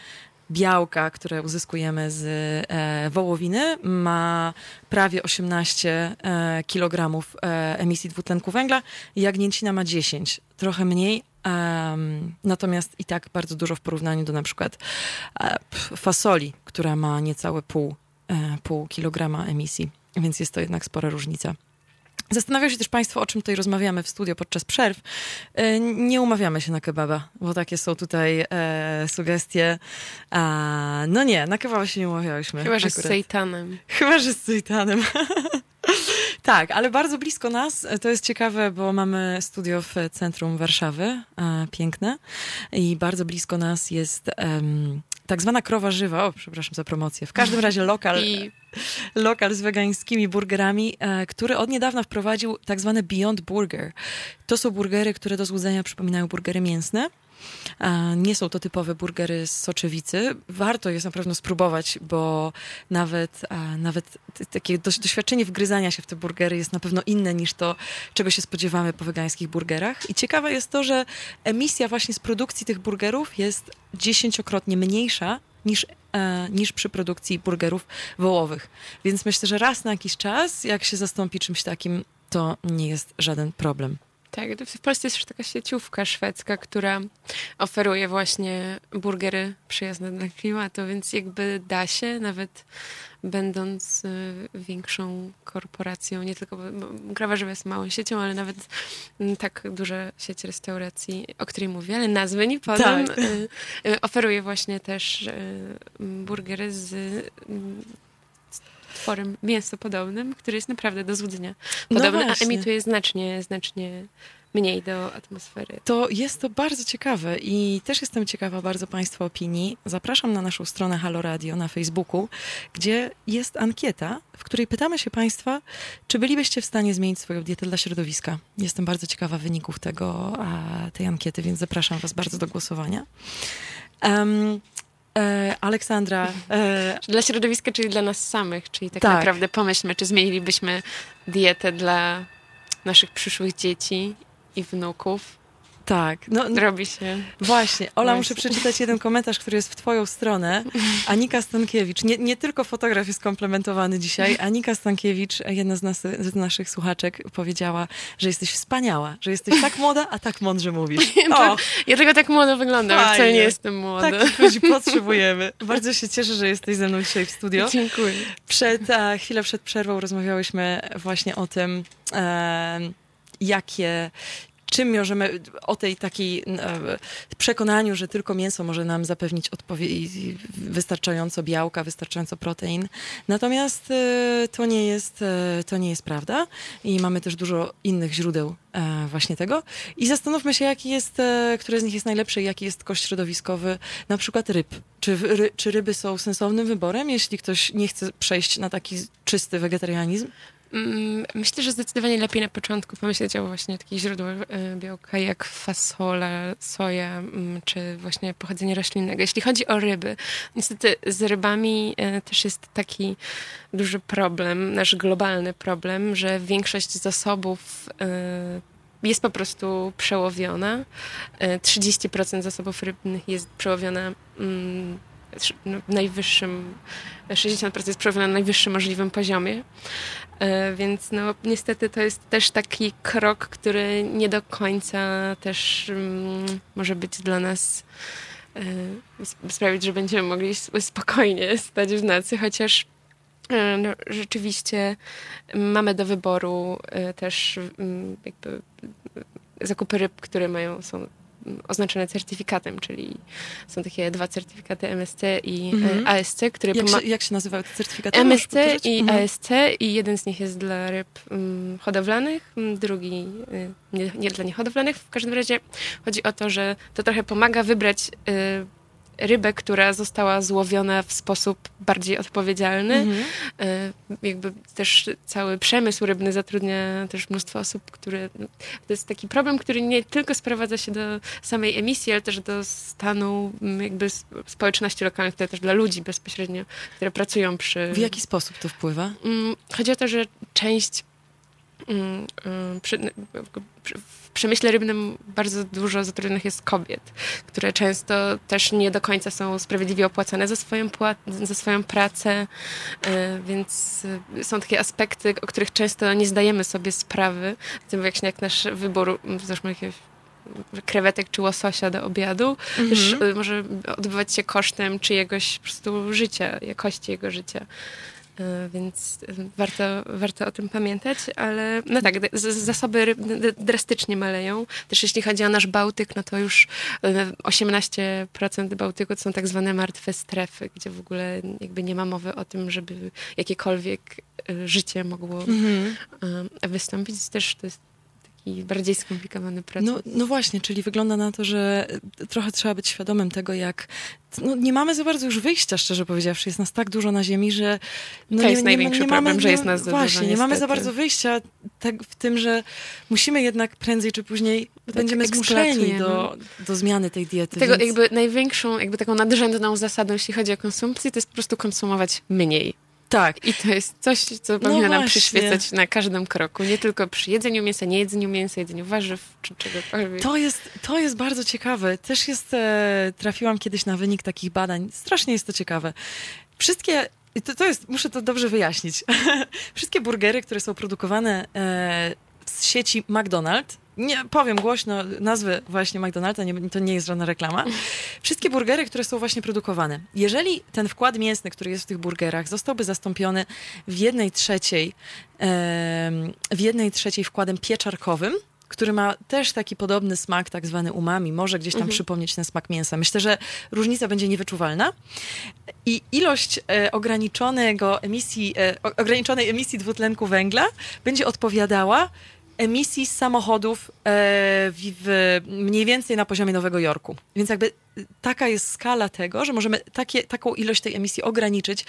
białka, które uzyskujemy z e, wołowiny, ma prawie 18 e, kilogramów e, emisji dwutlenku węgla, jagnięcina ma 10, trochę mniej, natomiast i tak bardzo dużo w porównaniu do na przykład fasoli, która ma niecałe pół, pół kilograma emisji, więc jest to jednak spora różnica. Zastanawiają się też Państwo, o czym tutaj rozmawiamy w studio podczas przerw. E, Nie umawiamy się na kebaba, bo takie są tutaj e, sugestie. A, no nie, na kebaba się nie umawiałyśmy. Chyba, że z akurat. sejtanem. Chyba, że z sejtanem. <laughs> tak, ale bardzo blisko nas. To jest ciekawe, bo mamy studio w centrum Warszawy, e, piękne. I bardzo blisko nas jest em, tak zwana krowa żywa. O, przepraszam za promocję. W każdym razie lokal I lokal z wegańskimi burgerami, e, który od niedawna wprowadził tak zwany Beyond Burger. To są burgery, które do złudzenia przypominają burgery mięsne. Nie są to typowe burgery z soczewicy. Warto jest na pewno spróbować, bo nawet, nawet takie doś- doświadczenie wgryzania się w te burgery jest na pewno inne niż to, czego się spodziewamy po wegańskich burgerach. I ciekawe jest to, że emisja właśnie z produkcji tych burgerów jest dziesięciokrotnie mniejsza niż, e, niż przy produkcji burgerów wołowych. Więc myślę, że raz na jakiś czas, jak się zastąpi czymś takim, to nie jest żaden problem. Tak, w Polsce jest też taka sieciówka szwedzka, która oferuje właśnie burgery przyjazne dla klimatu, więc jakby da się, nawet będąc y, większą korporacją, nie tylko, bo- Żywa jest małą siecią, ale nawet mm, tak duża sieć restauracji, o której mówię, ale nazwy nie podam, Tak. y, y, oferuje właśnie też burgery z z tworem mięsopodobnym, który jest naprawdę do złudzenia No podobny, a właśnie. emituje znacznie, znacznie mniej do atmosfery. To jest to bardzo ciekawe i też jestem ciekawa bardzo Państwa opinii. Zapraszam na naszą stronę Halo Radio na Facebooku, gdzie jest ankieta, w której pytamy się Państwa, czy bylibyście w stanie zmienić swoją dietę dla środowiska. Jestem bardzo ciekawa wyników tego, a, tej ankiety, więc zapraszam Was bardzo do głosowania. Em, e, Aleksandra, e, Dla środowiska, czyli dla nas samych, czyli tak, Tak. naprawdę pomyślmy, czy zmienilibyśmy dietę dla naszych przyszłych dzieci i wnuków. Tak, no, Robi się. Właśnie, Ola, Właśnie. muszę przeczytać jeden komentarz, który jest w Twoją stronę. Anika Stankiewicz, nie, nie tylko fotograf jest komplementowany dzisiaj. Anika Stankiewicz, jedna z, nas, z naszych słuchaczek, powiedziała, że jesteś wspaniała, że jesteś tak młoda, a tak mądrze mówisz. <laughs> O, Ja tylko tak młodo wyglądam, wcale Fajnie. nie jestem młoda. takich ludzi potrzebujemy. Bardzo się cieszę, że jesteś ze mną dzisiaj w studio. Dziękuję. Przed, a, chwilę przed przerwą rozmawiałyśmy właśnie o tym, e, jakie, czym możemy, o tej takiej e, przekonaniu, że tylko mięso może nam zapewnić wystarczająco białka, wystarczająco protein. Natomiast e, to nie jest, e, to nie jest prawda i mamy też dużo innych źródeł właśnie tego. I zastanówmy się, jaki jest, które z nich jest najlepsze jaki jest koszt środowiskowy na przykład ryb. Czy, ry, czy ryby są sensownym wyborem, jeśli ktoś nie chce przejść na taki czysty wegetarianizm? Mm, Myślę, że zdecydowanie lepiej na początku pomyśleć o właśnie takich źródłach e, białka jak fasola, soja mm, czy właśnie pochodzenie roślinnego. Jeśli chodzi o ryby, niestety z rybami e, też jest taki duży problem, nasz globalny problem, że większość zasobów e, jest po prostu przełowiona. E, 30% zasobów rybnych jest przełowiona mm, najwyższym, 60% jest przełowione na najwyższym możliwym poziomie. E, więc no, niestety to jest też taki krok, który nie do końca też um, może być dla nas e, sprawić, że będziemy mogli spokojnie stać w nocy, chociaż e, no, rzeczywiście mamy do wyboru też jakby zakupy ryb, które mają, są oznaczone certyfikatem, czyli są takie dwa certyfikaty MSC i mhm. ASC, które jak, się, jak się nazywały te certyfikaty? MSC i mhm. ASC i jeden z nich jest dla ryb um, hodowlanych, drugi y, nie, nie, dla niehodowlanych. W każdym razie chodzi o to, że to trochę pomaga wybrać y, rybę, która została złowiona w sposób bardziej odpowiedzialny. Mhm. E, jakby też cały przemysł rybny zatrudnia też mnóstwo osób, które... To jest taki problem, który nie tylko sprowadza się do samej emisji, ale też do stanu jakby społeczności lokalnych, które też dla ludzi bezpośrednio, które pracują przy... W jaki sposób to wpływa? Chodzi o to, że część przy, w przemyśle rybnym bardzo dużo zatrudnionych jest kobiet, które często też nie do końca są sprawiedliwie opłacane za swoją, za swoją pracę, e, więc są takie aspekty, o których często nie zdajemy sobie sprawy, tym jak, jak nasz wybór, zresztą jakiegoś krewetek czy łososia do obiadu, -hmm. też e, może odbywać się kosztem czyjegoś po prostu życia, jakości jego życia. E, więc warto, warto o tym pamiętać, ale no tak, zasoby ryb drastycznie maleją. Też jeśli chodzi o nasz Bałtyk, no to już 18% e, Bałtyku to są tak zwane martwe strefy, gdzie w ogóle jakby nie ma mowy o tym, żeby jakiekolwiek e, życie mogło mhm. wystąpić. Też to jest taki bardziej skomplikowany proces. No, no właśnie, czyli wygląda na to, że trochę trzeba być świadomym tego, jak no, nie mamy za bardzo już wyjścia, szczerze powiedziawszy. Jest nas tak dużo na ziemi, że... No, to jest nie, największy nie, nie problem, mamy, że jest nas za Właśnie, dużo, nie mamy za bardzo wyjścia tak, w tym, że musimy jednak prędzej czy później tak będziemy zmuszeni do, do zmiany tej diety. Tego więc... jakby największą, jakby taką nadrzędną zasadą, jeśli chodzi o konsumpcję, to jest po prostu konsumować mniej. Tak. I to jest coś, co no powinno nam przyświecać na każdym kroku. Nie tylko przy jedzeniu mięsa, nie jedzeniu mięsa, jedzeniu warzyw czy czegokolwiek. To jest, to jest bardzo ciekawe. Też jest, e, trafiłam kiedyś na wynik takich badań. Strasznie jest to ciekawe. Wszystkie to, to jest, muszę to dobrze wyjaśnić. <laughs> Wszystkie burgery, które są produkowane e, z sieci McDonald's, nie powiem głośno nazwy właśnie McDonalda, nie, to nie jest żadna reklama. <laughs> Wszystkie burgery, które są właśnie produkowane. Jeżeli ten wkład mięsny, który jest w tych burgerach, zostałby zastąpiony w jednej trzeciej, w jednej trzeciej wkładem pieczarkowym, który ma też taki podobny smak, tak zwany umami, może gdzieś tam mhm. przypomnieć ten smak mięsa. Myślę, że różnica będzie niewyczuwalna i ilość e, ograniczonego emisji, e, ograniczonej emisji dwutlenku węgla będzie odpowiadała emisji z samochodów e, w, w, mniej więcej na poziomie Nowego Jorku. Więc jakby taka jest skala tego, że możemy takie, taką ilość tej emisji ograniczyć,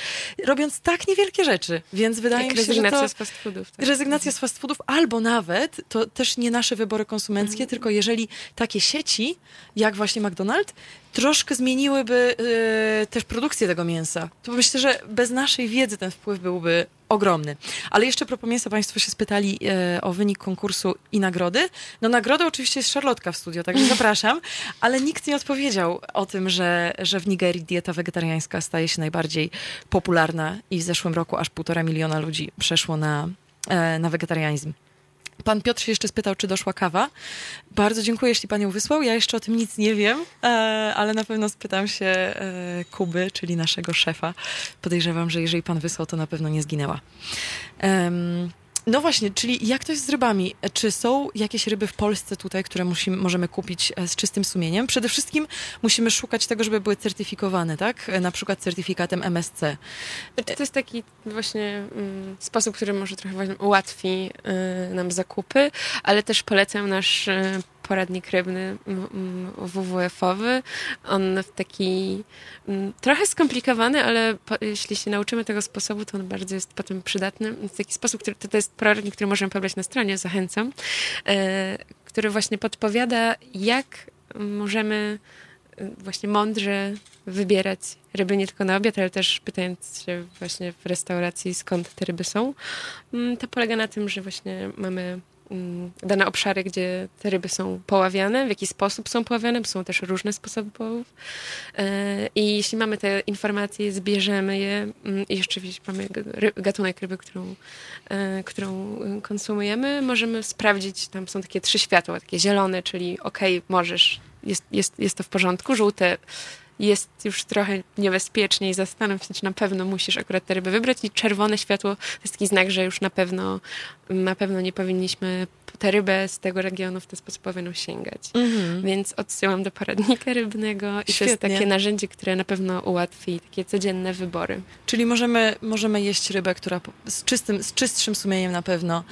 robiąc tak niewielkie rzeczy. Więc wydaje Jak mi się, że to... z fast foodów. Tak. Rezygnacja z fast foodów, albo nawet, to też nie nasze wybory konsumenckie, mm. tylko jeżeli takie sieci, jak właśnie McDonald's, troszkę zmieniłyby y, też produkcję tego mięsa. To myślę, że bez naszej wiedzy ten wpływ byłby ogromny. Ale jeszcze propos mięsa, Państwo się spytali y, o wynik konkursu i nagrody. No nagroda oczywiście jest Charlotka w studio, także <laughs> zapraszam, ale nikt nie odpowiedział o tym, że, że w Nigerii dieta wegetariańska staje się najbardziej popularna i w zeszłym roku aż półtora miliona ludzi przeszło na, e, na wegetarianizm. Pan Piotr się jeszcze spytał, czy doszła kawa. Bardzo dziękuję, jeśli pan ją wysłał. Ja jeszcze o tym nic nie wiem, e, ale na pewno spytam się e, Kuby, czyli naszego szefa. Podejrzewam, że jeżeli pan wysłał, to na pewno nie zginęła. No właśnie, czyli jak to jest z rybami? Czy są jakieś ryby w Polsce tutaj, które musimy, możemy kupić e, z czystym sumieniem? Przede wszystkim musimy szukać tego, żeby były certyfikowane, tak? E, na przykład certyfikatem MSC. Znaczy, to jest taki właśnie mm, sposób, który może trochę ułatwi y, nam zakupy, ale też polecam nasz y, poradnik rybny WWF-owy. On w taki trochę skomplikowany, ale po, jeśli się nauczymy tego sposobu, to on bardzo jest potem przydatny. W taki sposób, który, to, to jest poradnik, który możemy pobrać na stronie, zachęcam, e, który właśnie podpowiada, jak możemy e, właśnie mądrze wybierać ryby nie tylko na obiad, ale też pytając się właśnie w restauracji, skąd te ryby są. Mm, to polega na tym, że właśnie mamy dane obszary, gdzie te ryby są poławiane, w jaki sposób są poławiane, bo są też różne sposoby połowów. E, I jeśli mamy te informacje, zbierzemy je mm, i rzeczywiście mamy gatunek ryby, którą, e, którą konsumujemy, możemy sprawdzić, tam są takie trzy światła, takie zielone, czyli okej, możesz, jest, jest, jest to w porządku, żółte jest już trochę niebezpieczniej, zastanów się, czy na pewno musisz akurat te ryby wybrać i czerwone światło to jest taki znak, że już na pewno, na pewno nie powinniśmy tę rybę z tego regionu w ten sposób powinną sięgać. Mhm. Więc odsyłam do poradnika rybnego i to jest Świetnie. takie narzędzie, które na pewno ułatwi takie codzienne wybory. Czyli możemy, możemy jeść rybę, która z, czystym, z czystszym sumieniem na pewno,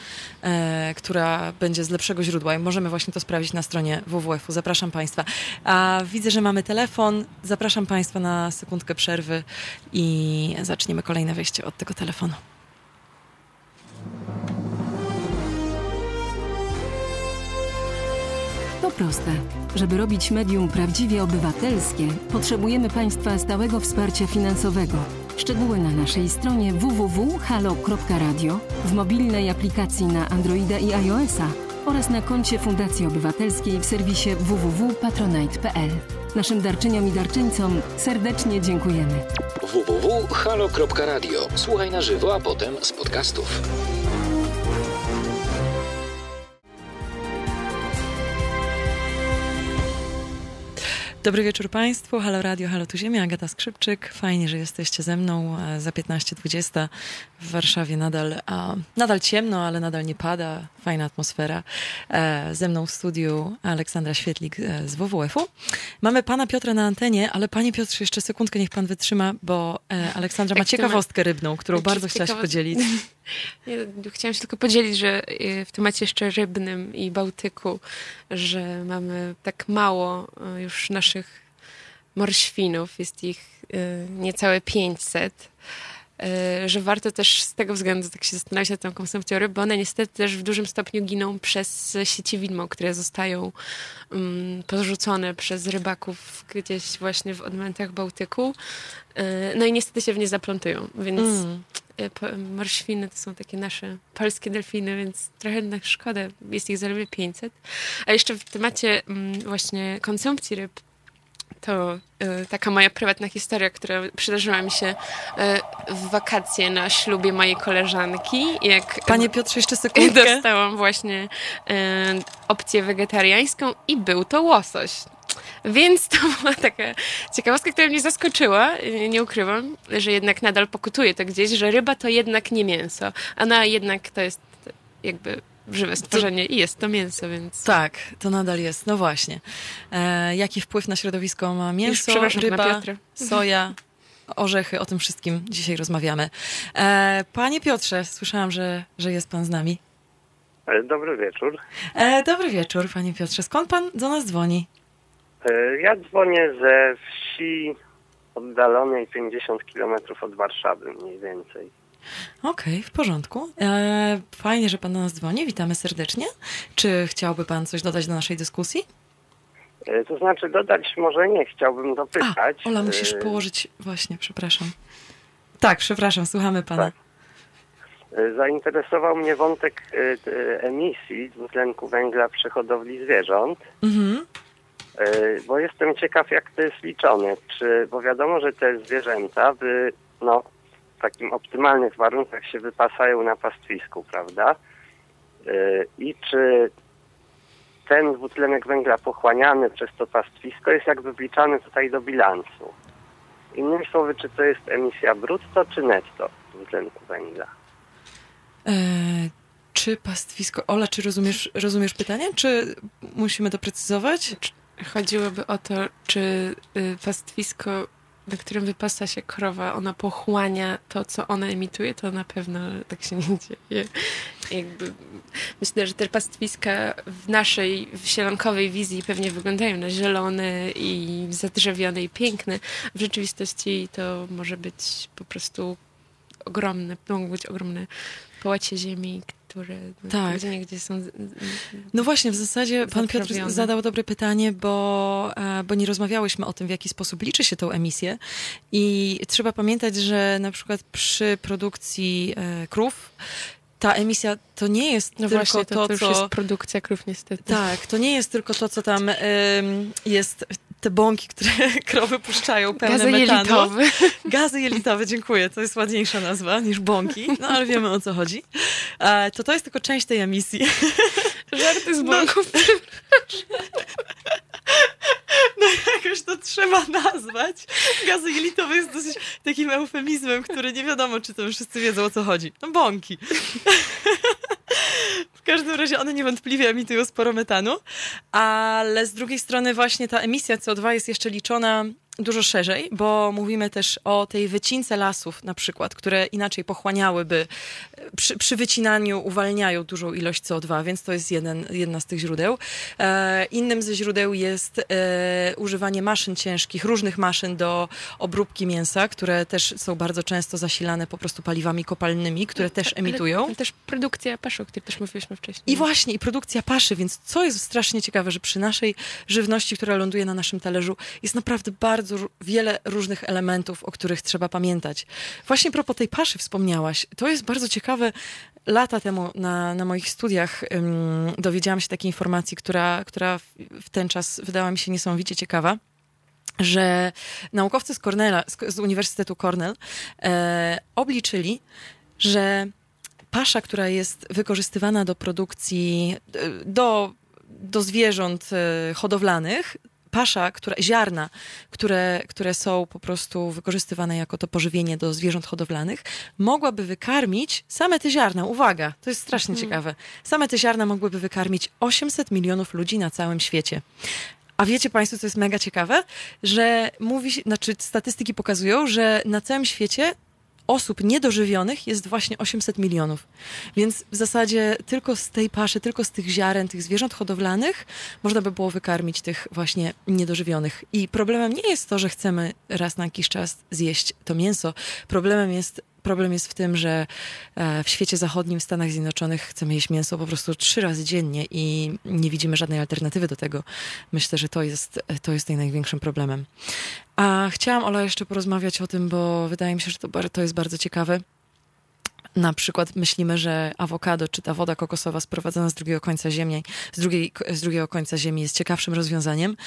e, która będzie z lepszego źródła. I możemy właśnie to sprawdzić na stronie WWF-u. Zapraszam Państwa. A widzę, że mamy telefon. Zapraszam Państwa na sekundkę przerwy i zaczniemy kolejne wejście od tego telefonu. To proste. Żeby robić medium prawdziwie obywatelskie, potrzebujemy Państwa stałego wsparcia finansowego. Szczegóły na naszej stronie www.halo.radio, w mobilnej aplikacji na Androida i iOS-a oraz na koncie Fundacji Obywatelskiej w serwisie www.patronite.pl. Naszym darczyniom i darczyńcom serdecznie dziękujemy. www.halo.radio. Słuchaj na żywo, a potem z podcastów. Dobry wieczór Państwu. Halo Radio, Halo Tu Ziemia, Agata Skrzypczyk. Fajnie, że jesteście ze mną e, za 15.20 w Warszawie. Nadal, a, nadal ciemno, ale nadal nie pada. Fajna atmosfera. E, Ze mną w studiu Aleksandra Świetlik e, z WWF-u. Mamy pana Piotra na antenie, ale panie Piotrze, jeszcze sekundkę niech pan wytrzyma, bo e, Aleksandra ma ciekawostkę rybną, którą bardzo chciałaś podzielić. <laughs> Nie, chciałam się tylko podzielić, że w temacie jeszcze rybnym i Bałtyku, że mamy tak mało już naszych morświnów, jest ich niecałe 500, y, że warto też z tego względu tak się zastanawiać nad tą konsumpcją ryb, bo one niestety też w dużym stopniu giną przez sieci widmo, które zostają um, porzucone przez rybaków gdzieś właśnie w odmętach Bałtyku. Y, No i niestety się w nie zaplątują, więc Mm. morświny to są takie nasze polskie delfiny, więc trochę na szkoda, jest ich zaledwie 500. A jeszcze w temacie mm, właśnie konsumpcji ryb, to y, taka moja prywatna historia, która przydarzyła mi się y, w wakacje na ślubie mojej koleżanki. Jak Panie Piotrze, jeszcze sekundkę. <laughs> dostałam właśnie y, opcję wegetariańską i był to łosoś. Więc to <laughs> była taka ciekawostka, która mnie zaskoczyła, nie ukrywam, że jednak nadal pokutuje to gdzieś, że ryba to jednak nie mięso, a ona jednak to jest jakby żywe stworzenie i jest to mięso, więc... Tak, to nadal jest. No właśnie. E, jaki wpływ na środowisko ma mięso, pana ryba, soja, orzechy? O tym wszystkim dzisiaj rozmawiamy. E, panie Piotrze, słyszałam, że, że jest pan z nami. E, Dobry wieczór. E, dobry wieczór, panie Piotrze. Skąd pan do nas dzwoni? E, Ja dzwonię ze wsi oddalonej 50 km od Warszawy mniej więcej. Okej, w porządku. E, fajnie, że pan do nas dzwoni. Witamy serdecznie. Czy chciałby pan coś dodać do naszej dyskusji? E, To znaczy dodać może nie, chciałbym dopytać. A, Ola, musisz E, położyć... Właśnie, przepraszam. Tak, przepraszam, słuchamy pana. e, Zainteresował mnie wątek e, emisji dwutlenku węgla przy hodowli zwierząt, Mhm. e, bo jestem ciekaw jak to jest liczone. Czy, bo wiadomo, że te zwierzęta w no, w takim optymalnych warunkach się wypasają na pastwisku, prawda? E, I czy ten dwutlenek węgla pochłaniany przez to pastwisko jest jakby wliczany tutaj do bilansu. Innymi słowy, czy to jest emisja brutto czy netto dwutlenku węgla? E, czy pastwisko... Ola, czy rozumiesz, rozumiesz pytanie? Czy musimy doprecyzować? Chodziłoby o to, czy y, pastwisko, na którym wypasa się krowa, ona pochłania to, co ona emituje, to na pewno tak się nie dzieje. Jakby, myślę, że te pastwiska w naszej wsielonkowej wizji pewnie wyglądają na zielone i zadrzewione i piękne. W rzeczywistości to może być po prostu ogromne, mogą być ogromne połacie ziemi, które Tak. gdzie są No właśnie, w zasadzie pan Piotr zadał dobre pytanie, bo, e, bo nie rozmawiałyśmy o tym, w jaki sposób liczy się tą emisję. I trzeba pamiętać, że na przykład przy produkcji e, krów ta emisja to nie jest No tylko właśnie, to, to, to już co... jest produkcja krów niestety. Tak, to nie jest tylko to, co tam ym, jest, te bąki, które <laughs> krowy puszczają, pełne Gazy metanu. jelitowe. <laughs> Gazy jelitowe, dziękuję. To jest ładniejsza nazwa niż bąki, no ale wiemy o co chodzi. E, to to jest tylko część tej emisji. <laughs> Żarty z No. bąków. No jakoś to trzeba nazwać. Gazy jelitowe jest dosyć takim eufemizmem, który nie wiadomo, czy to wszyscy wiedzą o co chodzi. No bąki. Każdym razie one niewątpliwie emitują sporo metanu, ale z drugiej strony właśnie ta emisja CO2 jest jeszcze liczona dużo szerzej, bo mówimy też o tej wycince lasów na przykład, które inaczej pochłaniałyby, przy, przy wycinaniu uwalniają dużą ilość CO2, więc to jest jeden, jedna z tych źródeł. E, innym ze źródeł jest e, używanie maszyn ciężkich, różnych maszyn do obróbki mięsa, które też są bardzo często zasilane po prostu paliwami kopalnymi, które też emitują. Ale też produkcja paszu, o której też mówiliśmy wcześniej. I właśnie, i produkcja paszy, więc co jest strasznie ciekawe, że przy naszej żywności, która ląduje na naszym talerzu, jest naprawdę bardzo ró- wiele różnych elementów, o których trzeba pamiętać. Właśnie propos tej paszy wspomniałaś. To jest bardzo ciekawe. Lata temu na, na moich studiach ym, dowiedziałam się takiej informacji, która, która w, w ten czas wydała mi się niesamowicie ciekawa że naukowcy z Cornella, z, z Uniwersytetu Cornell e, obliczyli, że pasza, która jest wykorzystywana do produkcji, e, do, do zwierząt e, hodowlanych, pasza, która, ziarna, które, które są po prostu wykorzystywane jako to pożywienie do zwierząt hodowlanych, mogłaby wykarmić same te ziarna. Uwaga, to jest strasznie ciekawe. Same te ziarna mogłyby wykarmić 800 milionów ludzi na całym świecie. A wiecie Państwo, co jest mega ciekawe? Że mówi znaczy statystyki pokazują, że na całym świecie osób niedożywionych jest właśnie 800 milionów. Więc w zasadzie tylko z tej paszy, tylko z tych ziaren, tych zwierząt hodowlanych można by było wykarmić tych właśnie niedożywionych. I problemem nie jest to, że chcemy raz na jakiś czas zjeść to mięso. Problemem jest problem jest w tym, że e, w świecie zachodnim, w Stanach Zjednoczonych chcemy jeść mięso po prostu trzy razy dziennie i nie widzimy żadnej alternatywy do tego. Myślę, że to jest, to jest największym problemem. A chciałam, Ola, jeszcze porozmawiać o tym, bo wydaje mi się, że to, to jest bardzo ciekawe. Na przykład myślimy, że awokado czy ta woda kokosowa sprowadzana z drugiego końca ziemi, z, drugiej, z drugiego końca ziemi jest ciekawszym rozwiązaniem.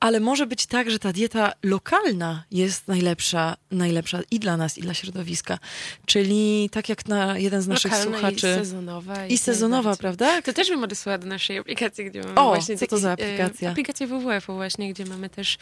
Ale może być tak, że ta dieta lokalna jest najlepsza, najlepsza i dla nas, i dla środowiska. Czyli tak jak na jeden z naszych Lokalna słuchaczy. I sezonowa. I sezonowa, najbardziej. prawda? To też bym odesłała do naszej aplikacji, gdzie mamy O, właśnie co to taki, za e, aplikacja? Aplikacja WWF-u właśnie, gdzie mamy też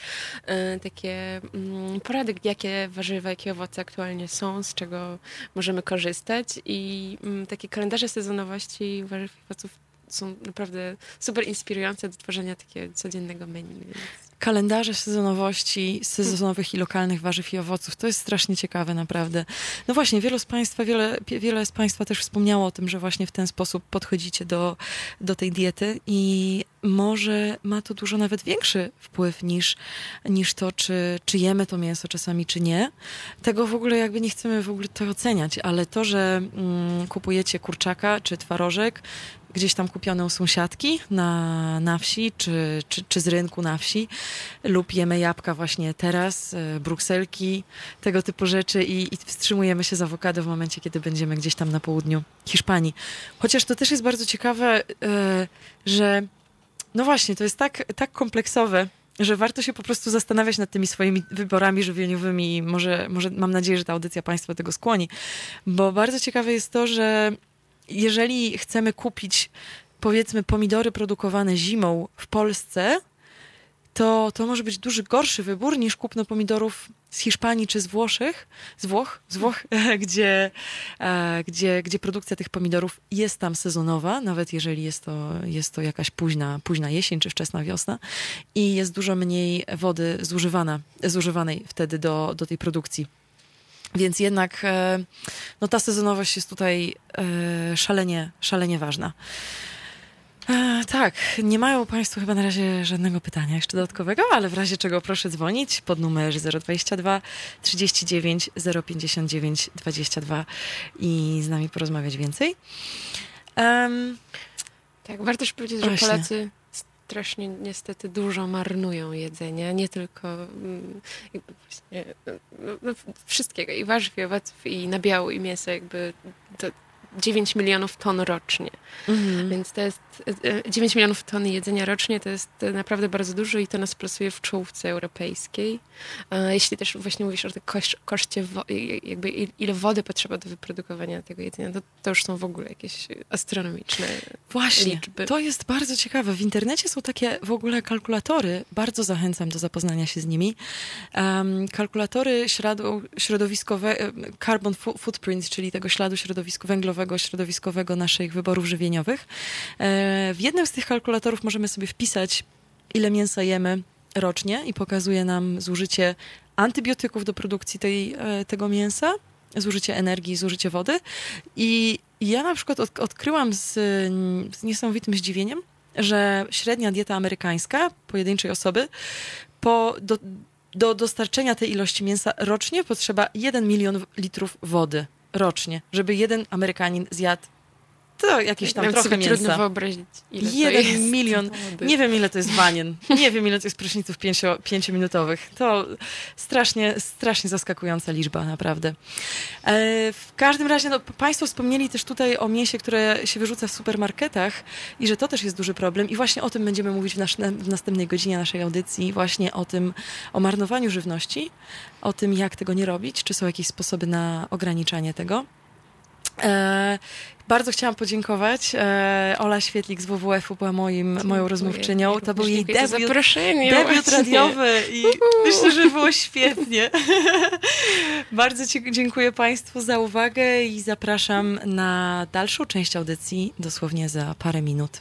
e, takie mm, porady, jakie warzywa, jakie owoce aktualnie są, z czego możemy korzystać i mm, takie kalendarze sezonowości warzyw i owoców są naprawdę super inspirujące do tworzenia takiego codziennego menu. Więc... kalendarze sezonowości, sezonowych i lokalnych warzyw i owoców. To jest strasznie ciekawe, naprawdę. No właśnie, wielu z Państwa, wiele, wiele z Państwa też wspomniało o tym, że właśnie w ten sposób podchodzicie do, do tej diety i może ma to dużo nawet większy wpływ niż, niż to, czy, czy jemy to mięso czasami, czy nie. Tego w ogóle jakby nie chcemy w ogóle to oceniać, ale to, że mm, kupujecie kurczaka czy twarożek, gdzieś tam kupione u sąsiadki na, na wsi, czy, czy, czy z rynku na wsi, lub jemy jabłka właśnie teraz, e, brukselki, tego typu rzeczy i, i wstrzymujemy się z awokado w momencie, kiedy będziemy gdzieś tam na południu Hiszpanii. Chociaż to też jest bardzo ciekawe, e, że no właśnie, to jest tak, tak kompleksowe, że warto się po prostu zastanawiać nad tymi swoimi wyborami żywieniowymi może, może mam nadzieję, że ta audycja Państwa tego skłoni, bo bardzo ciekawe jest to, że jeżeli chcemy kupić powiedzmy pomidory produkowane zimą w Polsce, to to może być duży gorszy wybór niż kupno pomidorów z Hiszpanii czy z Włoszech, z Włoch, z Włoch <laughs> gdzie, e, gdzie, gdzie produkcja tych pomidorów jest tam sezonowa, nawet jeżeli jest to, jest to jakaś późna, późna jesień czy wczesna wiosna i jest dużo mniej wody zużywana, zużywanej wtedy do, do tej produkcji. Więc jednak e, no, ta sezonowość jest tutaj e, szalenie, szalenie ważna. E, tak, nie mają Państwo chyba na razie żadnego pytania jeszcze dodatkowego, ale w razie czego proszę dzwonić pod numer 022 39 059 22 i z nami porozmawiać więcej. Em, Tak, warto też powiedzieć, że Właśnie. Polacy strasznie niestety dużo marnują jedzenia, nie tylko mm, właśnie, no, no, wszystkiego, i warzyw, i owoców, i nabiału, i mięsa, jakby to 9 milionów ton rocznie. Mhm. Więc to jest e, 9 milionów ton jedzenia rocznie to jest e, naprawdę bardzo dużo i to nas plasuje w czołówce europejskiej. E, Jeśli też właśnie mówisz o tym kosz, koszcie, jakby il- ile wody potrzeba do wyprodukowania tego jedzenia, to, to już są w ogóle jakieś astronomiczne Właśnie, liczby. to jest bardzo ciekawe. W internecie są takie w ogóle kalkulatory. Bardzo zachęcam do zapoznania się z nimi. Um, kalkulatory śladu środowiskowe, e, carbon footprint, czyli tego śladu środowisko, węglowego, środowiskowego naszych wyborów żywieniowych. E, w jednym z tych kalkulatorów możemy sobie wpisać, ile mięsa jemy rocznie i pokazuje nam zużycie antybiotyków do produkcji tej, e, tego mięsa, zużycie energii, zużycie wody. I ja na przykład od, odkryłam z, z niesamowitym zdziwieniem, że średnia dieta amerykańska pojedynczej osoby po, do, do dostarczenia tej ilości mięsa rocznie potrzeba 1 milion litrów wody rocznie, żeby jeden Amerykanin zjadł to jakieś tam Nawet trochę sobie trudno mięsa. wyobrazić, ile to Jeden jest milion. Nie wiem, ile to jest wanien. Nie wiem, ile to jest pryszniców pięcio, pięciominutowych. To strasznie, strasznie zaskakująca liczba, naprawdę. E, w każdym razie, no, Państwo wspomnieli też tutaj o mięsie, które się wyrzuca w supermarketach i że to też jest duży problem. I właśnie o tym będziemy mówić w, nasz, w następnej godzinie naszej audycji. Właśnie o tym, o marnowaniu żywności, o tym, jak tego nie robić, czy są jakieś sposoby na ograniczanie tego. E, bardzo chciałam podziękować. E, Ola Świetlik z WWF-u była moim, moją rozmówczynią. To był jej debiut, zaproszenie. debiut właśnie. radiowy i myślę, że było świetnie. <laughs> Bardzo ci, dziękuję Państwu za uwagę i zapraszam na dalszą część audycji dosłownie za parę minut.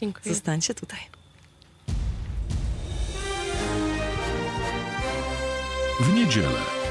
Dziękuję. Zostańcie tutaj. W niedzielę.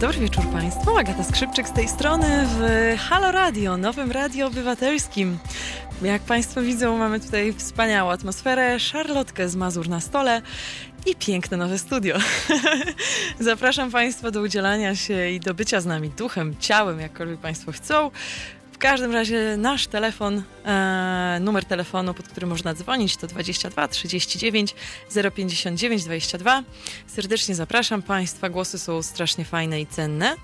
Dobry wieczór Państwu. Agata Skrzypczyk z tej strony w Halo Radio, nowym radio obywatelskim. Jak Państwo widzą, mamy tutaj wspaniałą atmosferę, szarlotkę z Mazur na stole i piękne nowe studio. <laughs> Zapraszam Państwa do udzielania się i do bycia z nami duchem, ciałem, jakkolwiek Państwo chcą. Każdym razie nasz telefon, e, numer telefonu, pod którym można dzwonić, to 22 39 059 22. Serdecznie zapraszam Państwa, głosy są strasznie fajne i cenne.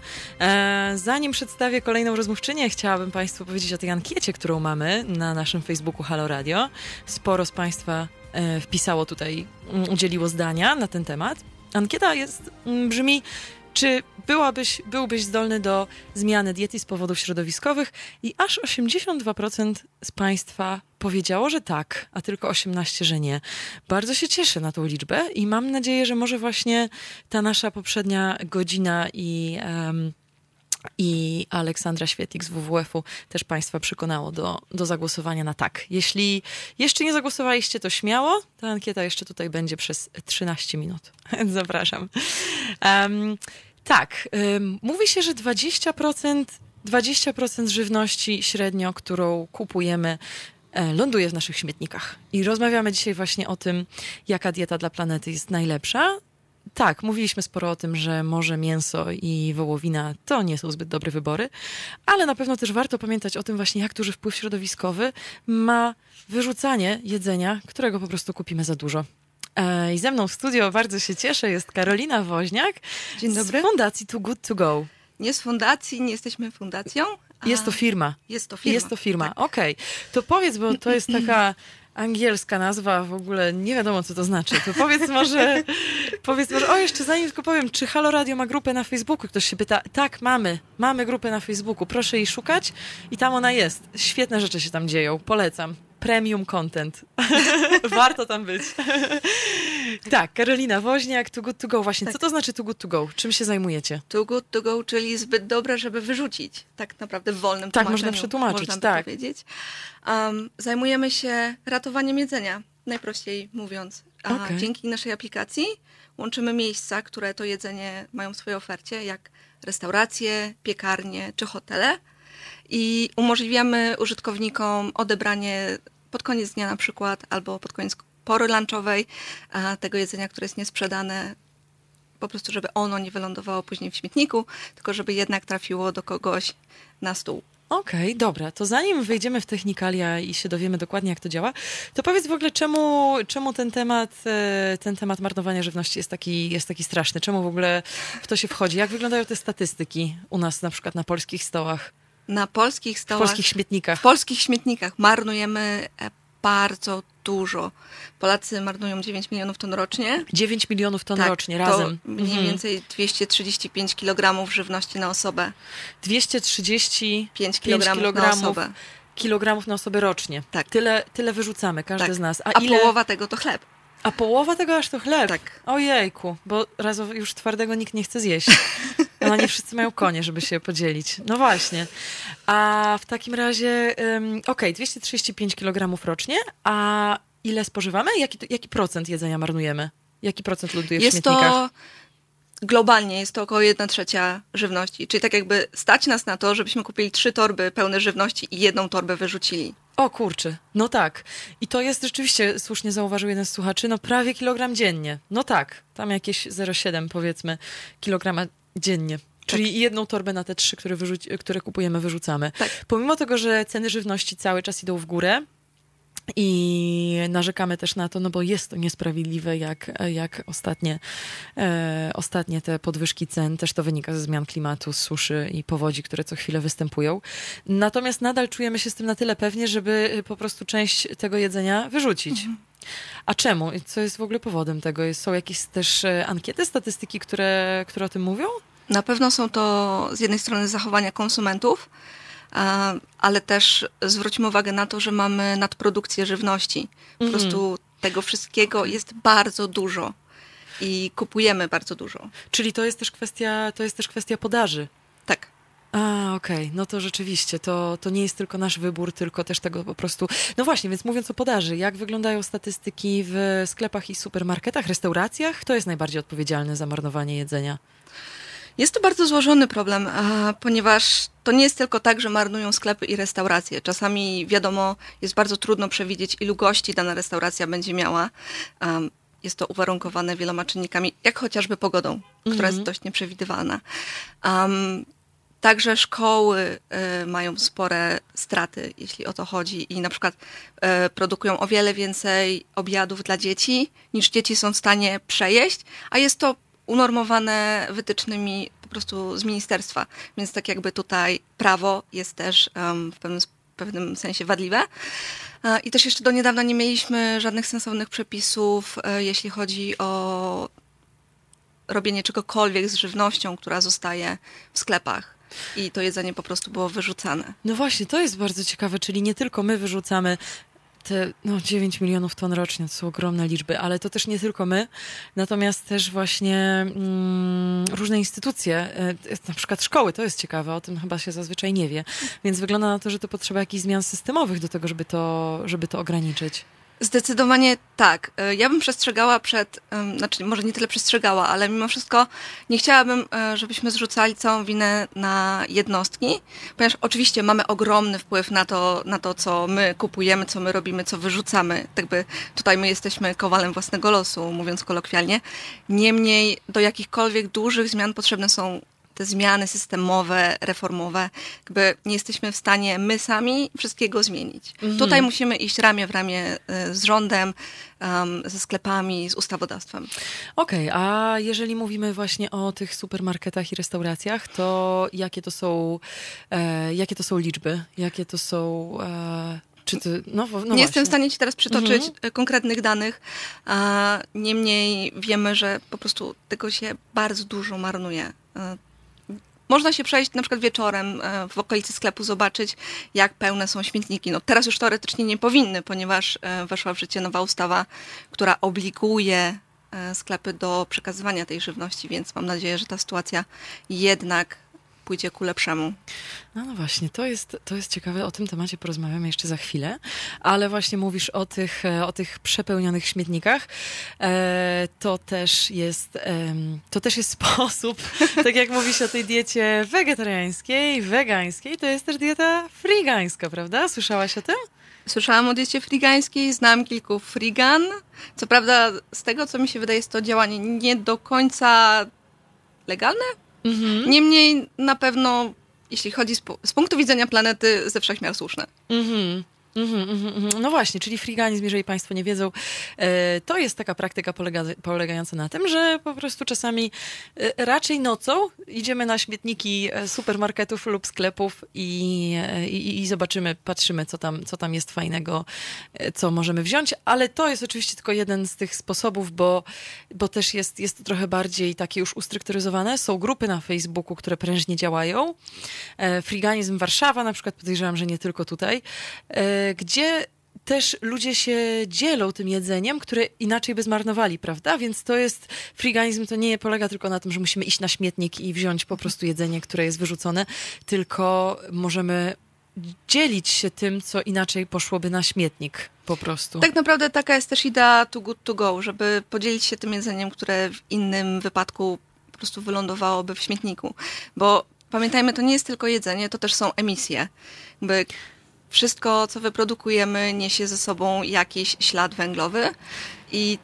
E, zanim przedstawię kolejną rozmówczynię, chciałabym Państwu powiedzieć o tej ankiecie, którą mamy na naszym Facebooku Halo Radio. Sporo z Państwa e, wpisało tutaj, udzieliło zdania na ten temat. Ankieta jest, brzmi, czy byłabyś, byłbyś zdolny do zmiany diety z powodów środowiskowych? I aż 82% z Państwa powiedziało, że tak, a tylko 18%, że nie. Bardzo się cieszę na tą liczbę i mam nadzieję, że może właśnie ta nasza poprzednia godzina i. em, i Aleksandra Świetlik z WWF-u też Państwa przekonało do, do zagłosowania na tak. Jeśli jeszcze nie zagłosowaliście, to śmiało. Ta ankieta jeszcze tutaj będzie przez 13 minut. <laughs> Zapraszam. Em, tak, ym, mówi się, że 20%, 20% żywności średnio, którą kupujemy, e, ląduje w naszych śmietnikach. I rozmawiamy dzisiaj właśnie o tym, jaka dieta dla planety jest najlepsza. Tak, mówiliśmy sporo o tym, że morze, mięso i wołowina to nie są zbyt dobre wybory, ale na pewno też warto pamiętać o tym właśnie, jak duży wpływ środowiskowy ma wyrzucanie jedzenia, którego po prostu kupimy za dużo. E, I ze mną w studio bardzo się cieszę, jest Karolina Woźniak Dzień dobry. z Fundacji Too Good To Go. Nie z fundacji, nie jesteśmy fundacją. Jest to firma. Jest to firma. Jest to firma, Tak. okej. To powiedz, bo to jest <clears throat> taka angielska nazwa, w ogóle nie wiadomo, co to znaczy. To powiedz może, <laughs> powiedz może, o jeszcze zanim tylko powiem, czy Halo Radio ma grupę na Facebooku? Ktoś się pyta, tak, mamy, mamy grupę na Facebooku, proszę jej szukać i tam ona jest. Świetne rzeczy się tam dzieją, polecam. Premium content. <laughs> Warto tam być. tak, Karolina Woźniak, Too Good To Go. Właśnie, Tak. co to znaczy Too Good To Go? Czym się zajmujecie? Too good to go, czyli zbyt dobre, żeby wyrzucić. Tak naprawdę w wolnym Tak, tłumaczeniu. można przetłumaczyć, można tak. powiedzieć. Um, zajmujemy się ratowaniem jedzenia, najprościej mówiąc. A Okej. dzięki naszej aplikacji łączymy miejsca, które to jedzenie mają w swojej ofercie, jak restauracje, piekarnie czy hotele i umożliwiamy użytkownikom odebranie pod koniec dnia na przykład albo pod koniec pory lunchowej tego jedzenia, które jest niesprzedane, po prostu żeby ono nie wylądowało później w śmietniku, tylko żeby jednak trafiło do kogoś na stół. Okej, dobra, to zanim wejdziemy w technikalia i się dowiemy dokładnie, jak to działa, to powiedz w ogóle, czemu, czemu ten, temat, e, ten temat marnowania żywności jest taki, jest taki straszny? Czemu w ogóle w to się wchodzi? Jak wyglądają te statystyki u nas na przykład na polskich stołach, Na polskich w stołach, polskich śmietnikach? w polskich śmietnikach marnujemy e, bardzo dużo. Polacy marnują 9 milionów ton rocznie. 9 milionów ton Tak, rocznie, to razem. mniej Mhm. więcej 235 kg żywności na osobę. 235 5 kg na kilogramów, osobę. kilogramów na osobę rocznie. Tak. Tyle, tyle wyrzucamy, każdy Tak. z nas. A, ile... połowa tego to chleb. A połowa tego aż to chleb? Tak. Ojejku, bo raz już twardego nikt nie chce zjeść. <laughs> No nie wszyscy mają konie, żeby się podzielić. No właśnie. A w takim razie, um, okej, 235 kg rocznie, a ile spożywamy? Jaki, jaki procent jedzenia marnujemy? Jaki procent ląduje w Jest śmietnikach? to globalnie jest to około 1 trzecia żywności. Czyli tak jakby stać nas na to, żebyśmy kupili trzy torby pełne żywności i jedną torbę wyrzucili. O kurczę, no tak. I to jest rzeczywiście, słusznie zauważył jeden z słuchaczy, no prawie kilogram dziennie. No tak, tam jakieś 0,7 powiedzmy kilograma dziennie. Czyli jedną torbę na te trzy, które, wyrzuci, które kupujemy, wyrzucamy. Tak. Pomimo tego, że ceny żywności cały czas idą w górę i narzekamy też na to, no bo jest to niesprawiedliwe, jak, jak ostatnie, e, ostatnie te podwyżki cen. Też to wynika ze zmian klimatu, suszy i powodzi, które co chwilę występują. Natomiast nadal czujemy się z tym na tyle pewnie, żeby y, po prostu część tego jedzenia wyrzucić. A czemu? Co jest w ogóle powodem tego? Są jakieś też e, ankiety, statystyki, które, które o tym mówią? Na pewno są to z jednej strony zachowania konsumentów, ale też zwróćmy uwagę na to, że mamy nadprodukcję żywności. Po Mhm. prostu tego wszystkiego jest bardzo dużo i kupujemy bardzo dużo. Czyli to jest też kwestia, to jest też kwestia podaży. Tak. A, okej, no to rzeczywiście, to, to nie jest tylko nasz wybór, tylko też tego po prostu. No właśnie, więc mówiąc o podaży, jak wyglądają statystyki w sklepach i supermarketach, restauracjach? Kto jest najbardziej odpowiedzialny za marnowanie jedzenia? Jest to bardzo złożony problem, ponieważ to nie jest tylko tak, że marnują sklepy i restauracje. Czasami, wiadomo, jest bardzo trudno przewidzieć, ilu gości dana restauracja będzie miała. Jest to uwarunkowane wieloma czynnikami, jak chociażby pogodą, która jest dość nieprzewidywalna. Także szkoły y, mają spore straty, jeśli o to chodzi, i na przykład y, produkują o wiele więcej obiadów dla dzieci, niż dzieci są w stanie przejeść, a jest to unormowane wytycznymi po prostu z ministerstwa. Więc tak jakby tutaj prawo jest też w pewnym, pewnym sensie wadliwe. E, I też jeszcze do niedawna nie mieliśmy żadnych sensownych przepisów, e, jeśli chodzi o robienie czegokolwiek z żywnością, która zostaje w sklepach. I to jedzenie po prostu było wyrzucane. No właśnie, to jest bardzo ciekawe, czyli nie tylko my wyrzucamy te no, 9 milionów ton rocznie, to są ogromne liczby, ale to też nie tylko my, natomiast też właśnie mm, różne instytucje, e, na przykład szkoły, to jest ciekawe, o tym chyba się zazwyczaj nie wie, więc wygląda na to, że to potrzeba jakichś zmian systemowych do tego, żeby to, żeby to ograniczyć. Zdecydowanie tak. E, Ja bym przestrzegała przed, znaczy może nie tyle przestrzegała, ale mimo wszystko nie chciałabym, e, żebyśmy zrzucali całą winę na jednostki, ponieważ oczywiście mamy ogromny wpływ na to, na to, co my kupujemy, co my robimy, co wyrzucamy. Tak by tutaj my jesteśmy kowalem własnego losu, mówiąc kolokwialnie. Niemniej do jakichkolwiek dużych zmian potrzebne są te zmiany systemowe, reformowe, jakby nie jesteśmy w stanie my sami wszystkiego zmienić. Tutaj musimy iść ramię w ramię e, z rządem, em, ze sklepami, z ustawodawstwem. Okej, a jeżeli mówimy właśnie o tych supermarketach i restauracjach, to jakie to są, e, jakie to są liczby? Jakie to są... E, czy ty, no, no nie właśnie. jestem w stanie Ci teraz przytoczyć Mhm. e, konkretnych danych, a niemniej wiemy, że po prostu tego się bardzo dużo marnuje. Można się przejść na przykład wieczorem e, w okolicy sklepu, zobaczyć, jak pełne są śmietniki. No, teraz już teoretycznie nie powinny, ponieważ e, weszła w życie nowa ustawa, która obliguje e, sklepy do przekazywania tej żywności, więc mam nadzieję, że ta sytuacja jednak pójdzie ku lepszemu. No, no właśnie, to jest, to jest ciekawe, o tym temacie porozmawiamy jeszcze za chwilę, ale właśnie mówisz o tych, e, o tych przepełnionych śmietnikach. E, to też jest, to też jest <laughs> sposób, tak jak mówi się o tej diecie wegetariańskiej, wegańskiej, to jest też dieta frigańska, prawda? Słyszałaś o tym? Słyszałam o diecie frigańskiej, znam kilku frigan. Co prawda, z tego co mi się wydaje, jest to działanie nie do końca legalne. Niemniej na pewno, jeśli chodzi z, z punktu widzenia planety, ze wszechmiar słuszne. Mhm. Mhm, mhm, mhm. No właśnie, czyli friganizm, jeżeli Państwo nie wiedzą, e, to jest taka praktyka polega, polegająca na tym, że po prostu czasami e, raczej nocą idziemy na śmietniki e, supermarketów lub sklepów i, i, i zobaczymy, patrzymy, co tam, co tam jest fajnego, co możemy wziąć, ale to jest oczywiście tylko jeden z tych sposobów, bo, bo też jest, jest to trochę bardziej takie już ustrukturyzowane. Są grupy na Facebooku, które prężnie działają. Friganizm Warszawa na przykład, podejrzewam, że nie tylko tutaj, gdzie też ludzie się dzielą tym jedzeniem, które inaczej by zmarnowali, prawda? Więc to jest, friganizm to nie polega tylko na tym, że musimy iść na śmietnik i wziąć po prostu jedzenie, które jest wyrzucone, tylko możemy dzielić się tym, co inaczej poszłoby na śmietnik po prostu. Tak naprawdę taka jest też idea too good to go, żeby podzielić się tym jedzeniem, które w innym wypadku po prostu wylądowałoby w śmietniku. Bo pamiętajmy, to nie jest tylko jedzenie, to też są emisje. Jakby wszystko, co wyprodukujemy, niesie ze sobą jakiś ślad węglowy i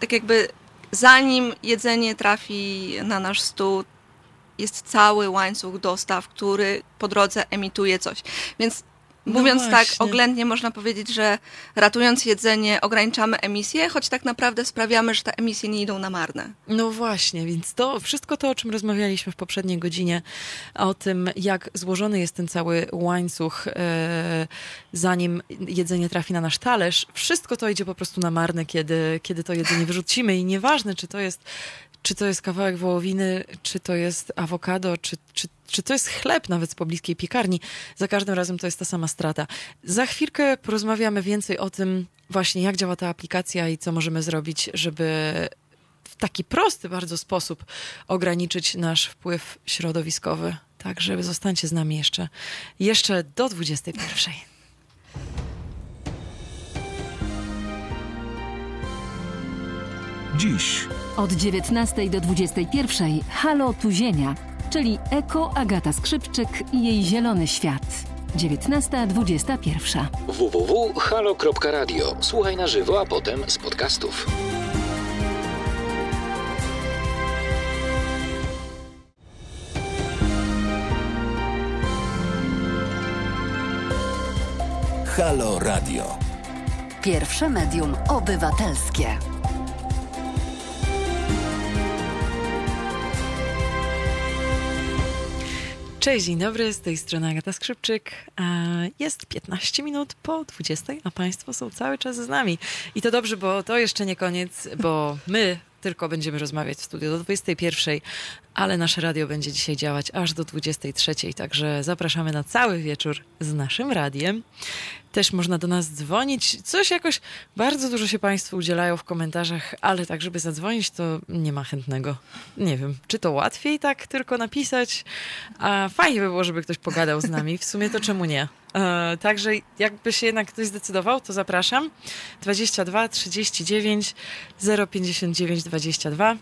tak jakby zanim jedzenie trafi na nasz stół, jest cały łańcuch dostaw, który po drodze emituje coś. Więc No mówiąc tak właśnie. oględnie, można powiedzieć, że ratując jedzenie, ograniczamy emisję, choć tak naprawdę sprawiamy, że te emisje nie idą na marne. No właśnie, więc to wszystko to, o czym rozmawialiśmy w poprzedniej godzinie, o tym, jak złożony jest ten cały łańcuch, e, zanim jedzenie trafi na nasz talerz, wszystko to idzie po prostu na marne, kiedy, kiedy to jedzenie wyrzucimy i nieważne, czy to jest czy to jest kawałek wołowiny, czy to jest awokado, czy, czy, czy to jest chleb nawet z pobliskiej piekarni. Za każdym razem to jest ta sama strata. Za chwilkę porozmawiamy więcej o tym właśnie, jak działa ta aplikacja i co możemy zrobić, żeby w taki prosty bardzo sposób ograniczyć nasz wpływ środowiskowy. Także zostańcie z nami jeszcze, jeszcze do 21. Dziś Od 19 do 21 Halo Tuzienia, czyli Eko Agata Skrzypczyk i jej zielony świat. 19.21. www.halo.radio. Słuchaj na żywo, a potem z podcastów. Halo Radio. Pierwsze medium obywatelskie. Cześć, dzień dobry, z tej strony Agata Skrzypczyk. E, Jest 15 minut po 20, a Państwo są cały czas z nami. I to dobrze, bo to jeszcze nie koniec, bo my tylko będziemy rozmawiać w studiu do 21, ale nasze radio będzie dzisiaj działać aż do 23, także zapraszamy na cały wieczór z naszym radiem. Też można do nas dzwonić. Coś jakoś bardzo dużo się Państwo udzielają w komentarzach, ale tak, żeby zadzwonić, to nie ma chętnego. Nie wiem, czy to łatwiej tak tylko napisać? A fajnie by było, żeby ktoś pogadał z nami. W sumie to czemu nie? E, także jakby się jednak ktoś zdecydował, to zapraszam. 22 39 059 22.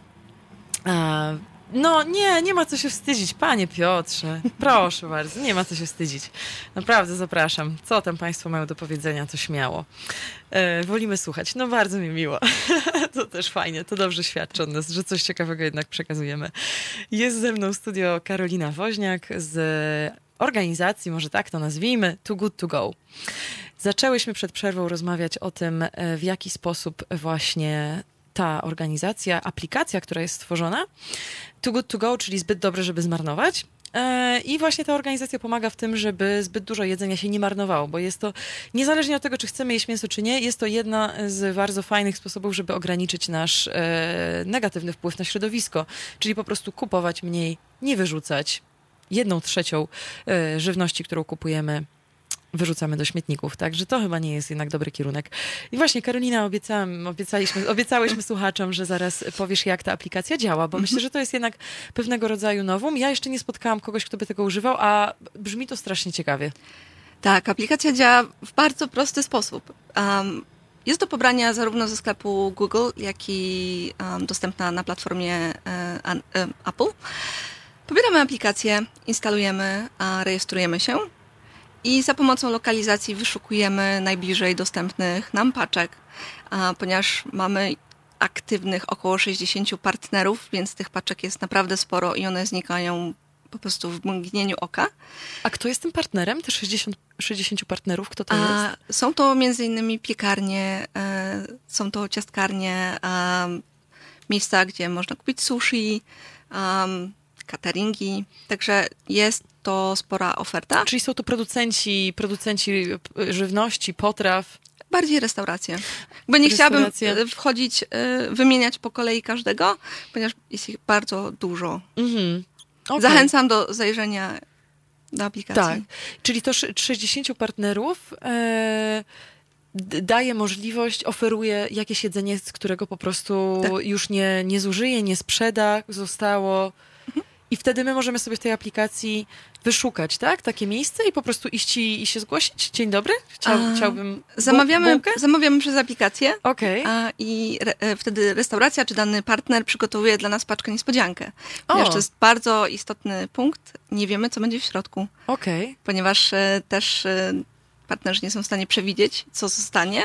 E, no nie, nie ma co się wstydzić, panie Piotrze. Proszę bardzo, nie ma co się wstydzić. Naprawdę zapraszam. Co tam państwo mają do powiedzenia, to śmiało. E, wolimy słuchać. No bardzo mi miło. <laughs> to też fajnie, to dobrze świadczy o nas, że coś ciekawego jednak przekazujemy. Jest ze mną w studio Karolina Woźniak z organizacji, może tak to nazwijmy, Too Good To Go. Zaczęłyśmy przed przerwą rozmawiać o tym, e, w jaki sposób właśnie ta organizacja, aplikacja, która jest stworzona, Too Good To Go, czyli zbyt dobre, żeby zmarnować. E, I właśnie ta organizacja pomaga w tym, żeby zbyt dużo jedzenia się nie marnowało, bo jest to, niezależnie od tego, czy chcemy jeść mięso, czy nie, jest to jedna z bardzo fajnych sposobów, żeby ograniczyć nasz e, negatywny wpływ na środowisko, czyli po prostu kupować mniej, nie wyrzucać jedną trzecią e, żywności, którą kupujemy wyrzucamy do śmietników, także to chyba nie jest jednak dobry kierunek. I właśnie Karolina, obiecałam, obiecaliśmy, obiecałyśmy słuchaczom, że zaraz powiesz, jak ta aplikacja działa, bo myślę, że to jest jednak pewnego rodzaju nowum. Ja jeszcze nie spotkałam kogoś, kto by tego używał, a brzmi to strasznie ciekawie. Tak, aplikacja działa w bardzo prosty sposób. Um, jest do pobrania zarówno ze sklepu Google, jak i um, dostępna na platformie e, e, Apple. Pobieramy aplikację, instalujemy, a rejestrujemy się i za pomocą lokalizacji wyszukujemy najbliżej dostępnych nam paczek, ponieważ mamy aktywnych około 60 partnerów, więc tych paczek jest naprawdę sporo i one znikają po prostu w mgnieniu oka. A kto jest tym partnerem? Te 60, 60 partnerów, kto to A, jest? Są to między innymi piekarnie, e, są to ciastkarnie, e, miejsca, gdzie można kupić sushi, um, cateringi, także jest to spora oferta. Czyli są to producenci, producenci e, żywności, potraw. Bardziej restauracje. Bo nie chciałabym e, wchodzić, e, wymieniać po kolei każdego, ponieważ jest ich bardzo dużo. Mhm. Okej. Zachęcam do zajrzenia do aplikacji. Tak, czyli to sz- 60 partnerów daje możliwość, oferuje jakieś jedzenie, z którego po prostu Tak. już nie, nie zużyje, nie sprzeda, zostało. I wtedy my możemy sobie w tej aplikacji wyszukać, tak? Takie miejsce i po prostu iść i, i się zgłosić. Dzień dobry, Chciał, A, chciałbym Zamawiamy, bułkę? zamawiamy przez aplikację. Okej. A, I re, e, wtedy restauracja czy dany partner przygotowuje dla nas paczkę niespodziankę. O. to jest bardzo istotny punkt. Nie wiemy, co będzie w środku, Okej. ponieważ e, też e, partnerzy nie są w stanie przewidzieć, co zostanie.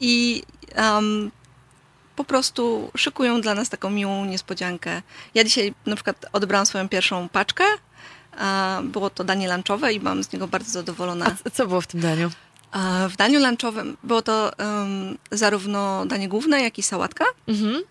I em, po prostu szykują dla nas taką miłą niespodziankę. Ja dzisiaj na przykład odebrałam swoją pierwszą paczkę. Było to danie lunchowe i byłam z niego bardzo zadowolona. A co było w tym daniu? W daniu lunchowym było to um, zarówno danie główne, jak i sałatka. Mhm.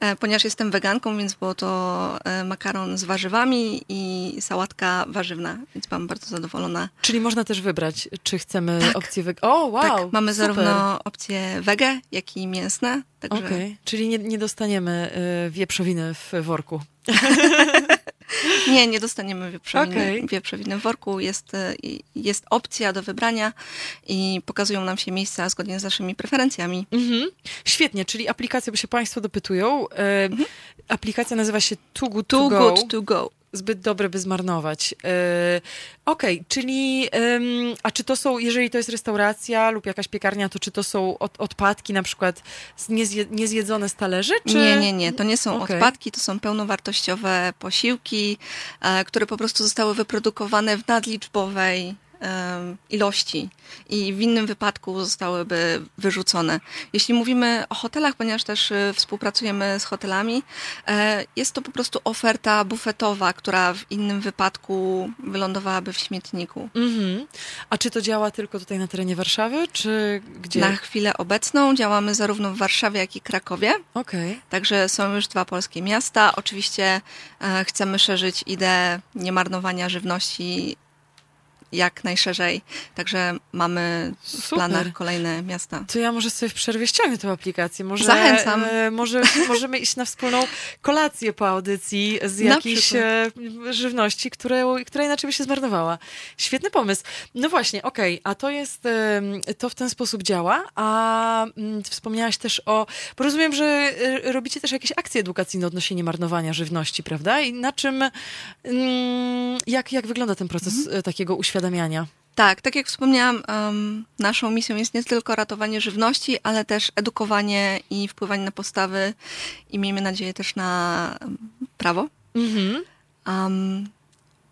E, Ponieważ jestem weganką, więc było to e, makaron z warzywami i sałatka warzywna, więc byłam bardzo zadowolona. Czyli można też wybrać, czy chcemy Tak. opcję wege. O, wow! tak, mamy super. zarówno opcje wege, jak i mięsne. Także Okej, czyli nie, nie dostaniemy y, wieprzowiny w worku. <laughs> <laughs> nie, nie dostaniemy wieprzowiny, Okej. wieprzowiny w worku. Jest, e, jest opcja do wybrania i pokazują nam się miejsca zgodnie z naszymi preferencjami. Mhm. Świetnie, czyli aplikacja, bo się Państwo dopytują. E, Aplikacja nazywa się Too Good to, Too Go. good to go. Zbyt dobre, by zmarnować. E, Okej, czyli em, a czy to są, jeżeli to jest restauracja lub jakaś piekarnia, to czy to są od, odpadki na przykład niezje, niezjedzone z talerzy? Czy... Nie, nie, nie. To nie są Okej. odpadki, to są pełnowartościowe posiłki, e, które po prostu zostały wyprodukowane w nadliczbowej ilości i w innym wypadku zostałyby wyrzucone. Jeśli mówimy o hotelach, ponieważ też e, współpracujemy z hotelami, e, jest to po prostu oferta bufetowa, która w innym wypadku wylądowałaby w śmietniku. Mhm. A czy to działa tylko tutaj na terenie Warszawy, czy gdzie? Na chwilę obecną działamy zarówno w Warszawie, jak i Krakowie. Okej. Także są już dwa polskie miasta. Oczywiście e, chcemy szerzyć ideę niemarnowania żywności jak najszerzej. Także mamy w planach kolejne miasta. To ja może sobie w przerwie ściągnę tę aplikację. Może, Zachęcam. E, może <laughs> możemy iść na wspólną kolację po audycji z jakiejś e, żywności, które, która inaczej by się zmarnowała. Świetny pomysł. No właśnie, okej, a to jest, em, to w ten sposób działa, a mm, wspomniałaś też o, bo rozumiem, że e, robicie też jakieś akcje edukacyjne odnośnie marnowania żywności, prawda? I na czym, mm, jak, jak wygląda ten proces Mhm. e, takiego uświadamiania? Tak, tak jak wspomniałam, em, naszą misją jest nie tylko ratowanie żywności, ale też edukowanie i wpływanie na postawy i miejmy nadzieję też na prawo. Mhm. Um,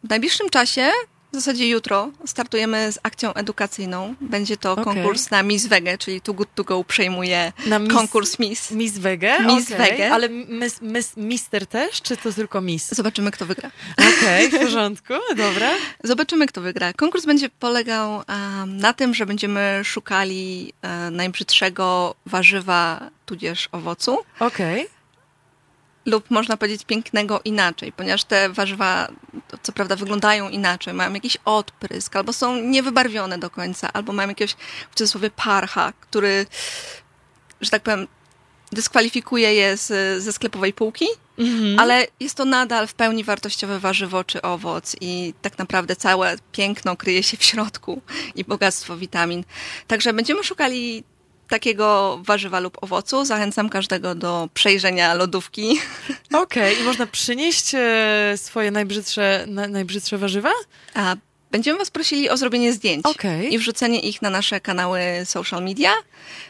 w najbliższym czasie, w zasadzie jutro, startujemy z akcją edukacyjną. Będzie to Okej. konkurs na Miss Wege, czyli Too Good To Go przejmuje Na Miss- konkurs Miss. Miss Wege? Miss Okej. Wege. Ale miss, miss, mister też, czy to tylko miss? Zobaczymy, kto wygra. Okej, w porządku, dobra. Zobaczymy, kto wygra. Konkurs będzie polegał em, na tym, że będziemy szukali e, najbrzydszego warzywa, tudzież owocu. Okej. Lub można powiedzieć pięknego inaczej, ponieważ te warzywa co prawda wyglądają inaczej, mają jakiś odprysk, albo są niewybarwione do końca, albo mają jakiegoś w cudzysłowie parcha, który, że tak powiem, dyskwalifikuje je z, ze sklepowej półki. mhm. ale jest to nadal w pełni wartościowe warzywo czy owoc i tak naprawdę całe piękno kryje się w środku i bogactwo witamin. Także będziemy szukali takiego warzywa lub owocu. Zachęcam każdego do przejrzenia lodówki. <laughs> Okej, okay. i można przynieść e, swoje najbrzydsze, na, najbrzydsze warzywa? A Będziemy Was prosili o zrobienie zdjęć okay. i wrzucenie ich na nasze kanały social media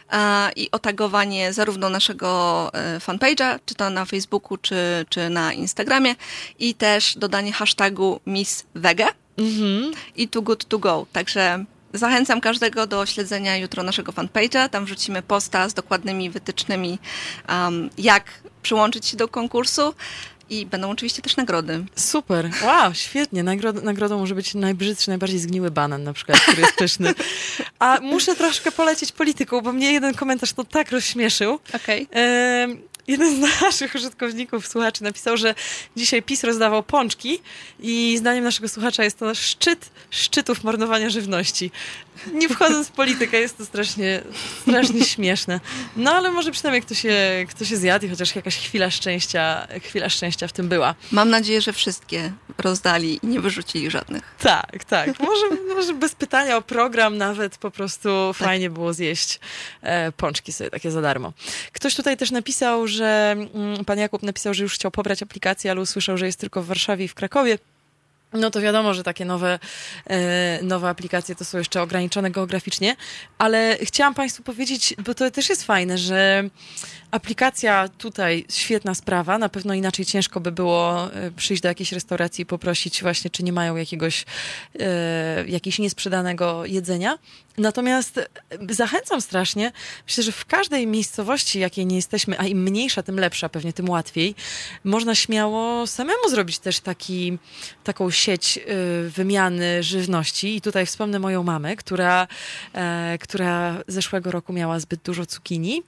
a, i otagowanie zarówno naszego e, fanpage'a, czy to na Facebooku, czy, czy na Instagramie i też dodanie hashtagu Miss Vega mm -hmm. i Too Good To Go. Także Zachęcam każdego do śledzenia jutro naszego fanpage'a. Tam wrzucimy posta z dokładnymi wytycznymi, um, jak przyłączyć się do konkursu. I będą oczywiście też nagrody. Super, wow, świetnie. Nagrod nagrodą może być najbrzydszy, najbardziej zgniły banan na przykład, który jest pyszny. A muszę troszkę polecieć polityką, bo mnie jeden komentarz to tak rozśmieszył. Okej. Okay. Jeden z naszych użytkowników, słuchaczy, napisał, że dzisiaj PiS rozdawał pączki i zdaniem naszego słuchacza jest to szczyt szczytów marnowania żywności. Nie wchodząc w politykę, jest to strasznie, strasznie <laughs> śmieszne. No ale może przynajmniej ktoś się, ktoś się zjadł i chociaż jakaś chwila szczęścia, chwila szczęścia w tym była. Mam nadzieję, że wszystkie rozdali i nie wyrzucili żadnych. Tak, tak. <laughs> Może, może bez pytania o program nawet po prostu tak. fajnie było zjeść e, pączki sobie takie za darmo. Ktoś tutaj też napisał, że mm, pan Jakub napisał, że już chciał pobrać aplikację, ale usłyszał, że jest tylko w Warszawie i w Krakowie. No to wiadomo, że takie nowe, e, nowe aplikacje to są jeszcze ograniczone geograficznie, ale chciałam Państwu powiedzieć, bo to też jest fajne, że aplikacja tutaj świetna sprawa, na pewno inaczej ciężko by było e, przyjść do jakiejś restauracji i poprosić właśnie, czy nie mają jakiegoś, e, jakiegoś niesprzedanego jedzenia. Natomiast e, zachęcam strasznie, myślę, że w każdej miejscowości, jakiej nie jesteśmy, a im mniejsza, tym lepsza, pewnie tym łatwiej, można śmiało samemu zrobić też taki, taką sieć y, wymiany żywności. I tutaj wspomnę moją mamę, która, e, która zeszłego roku miała zbyt dużo cukinii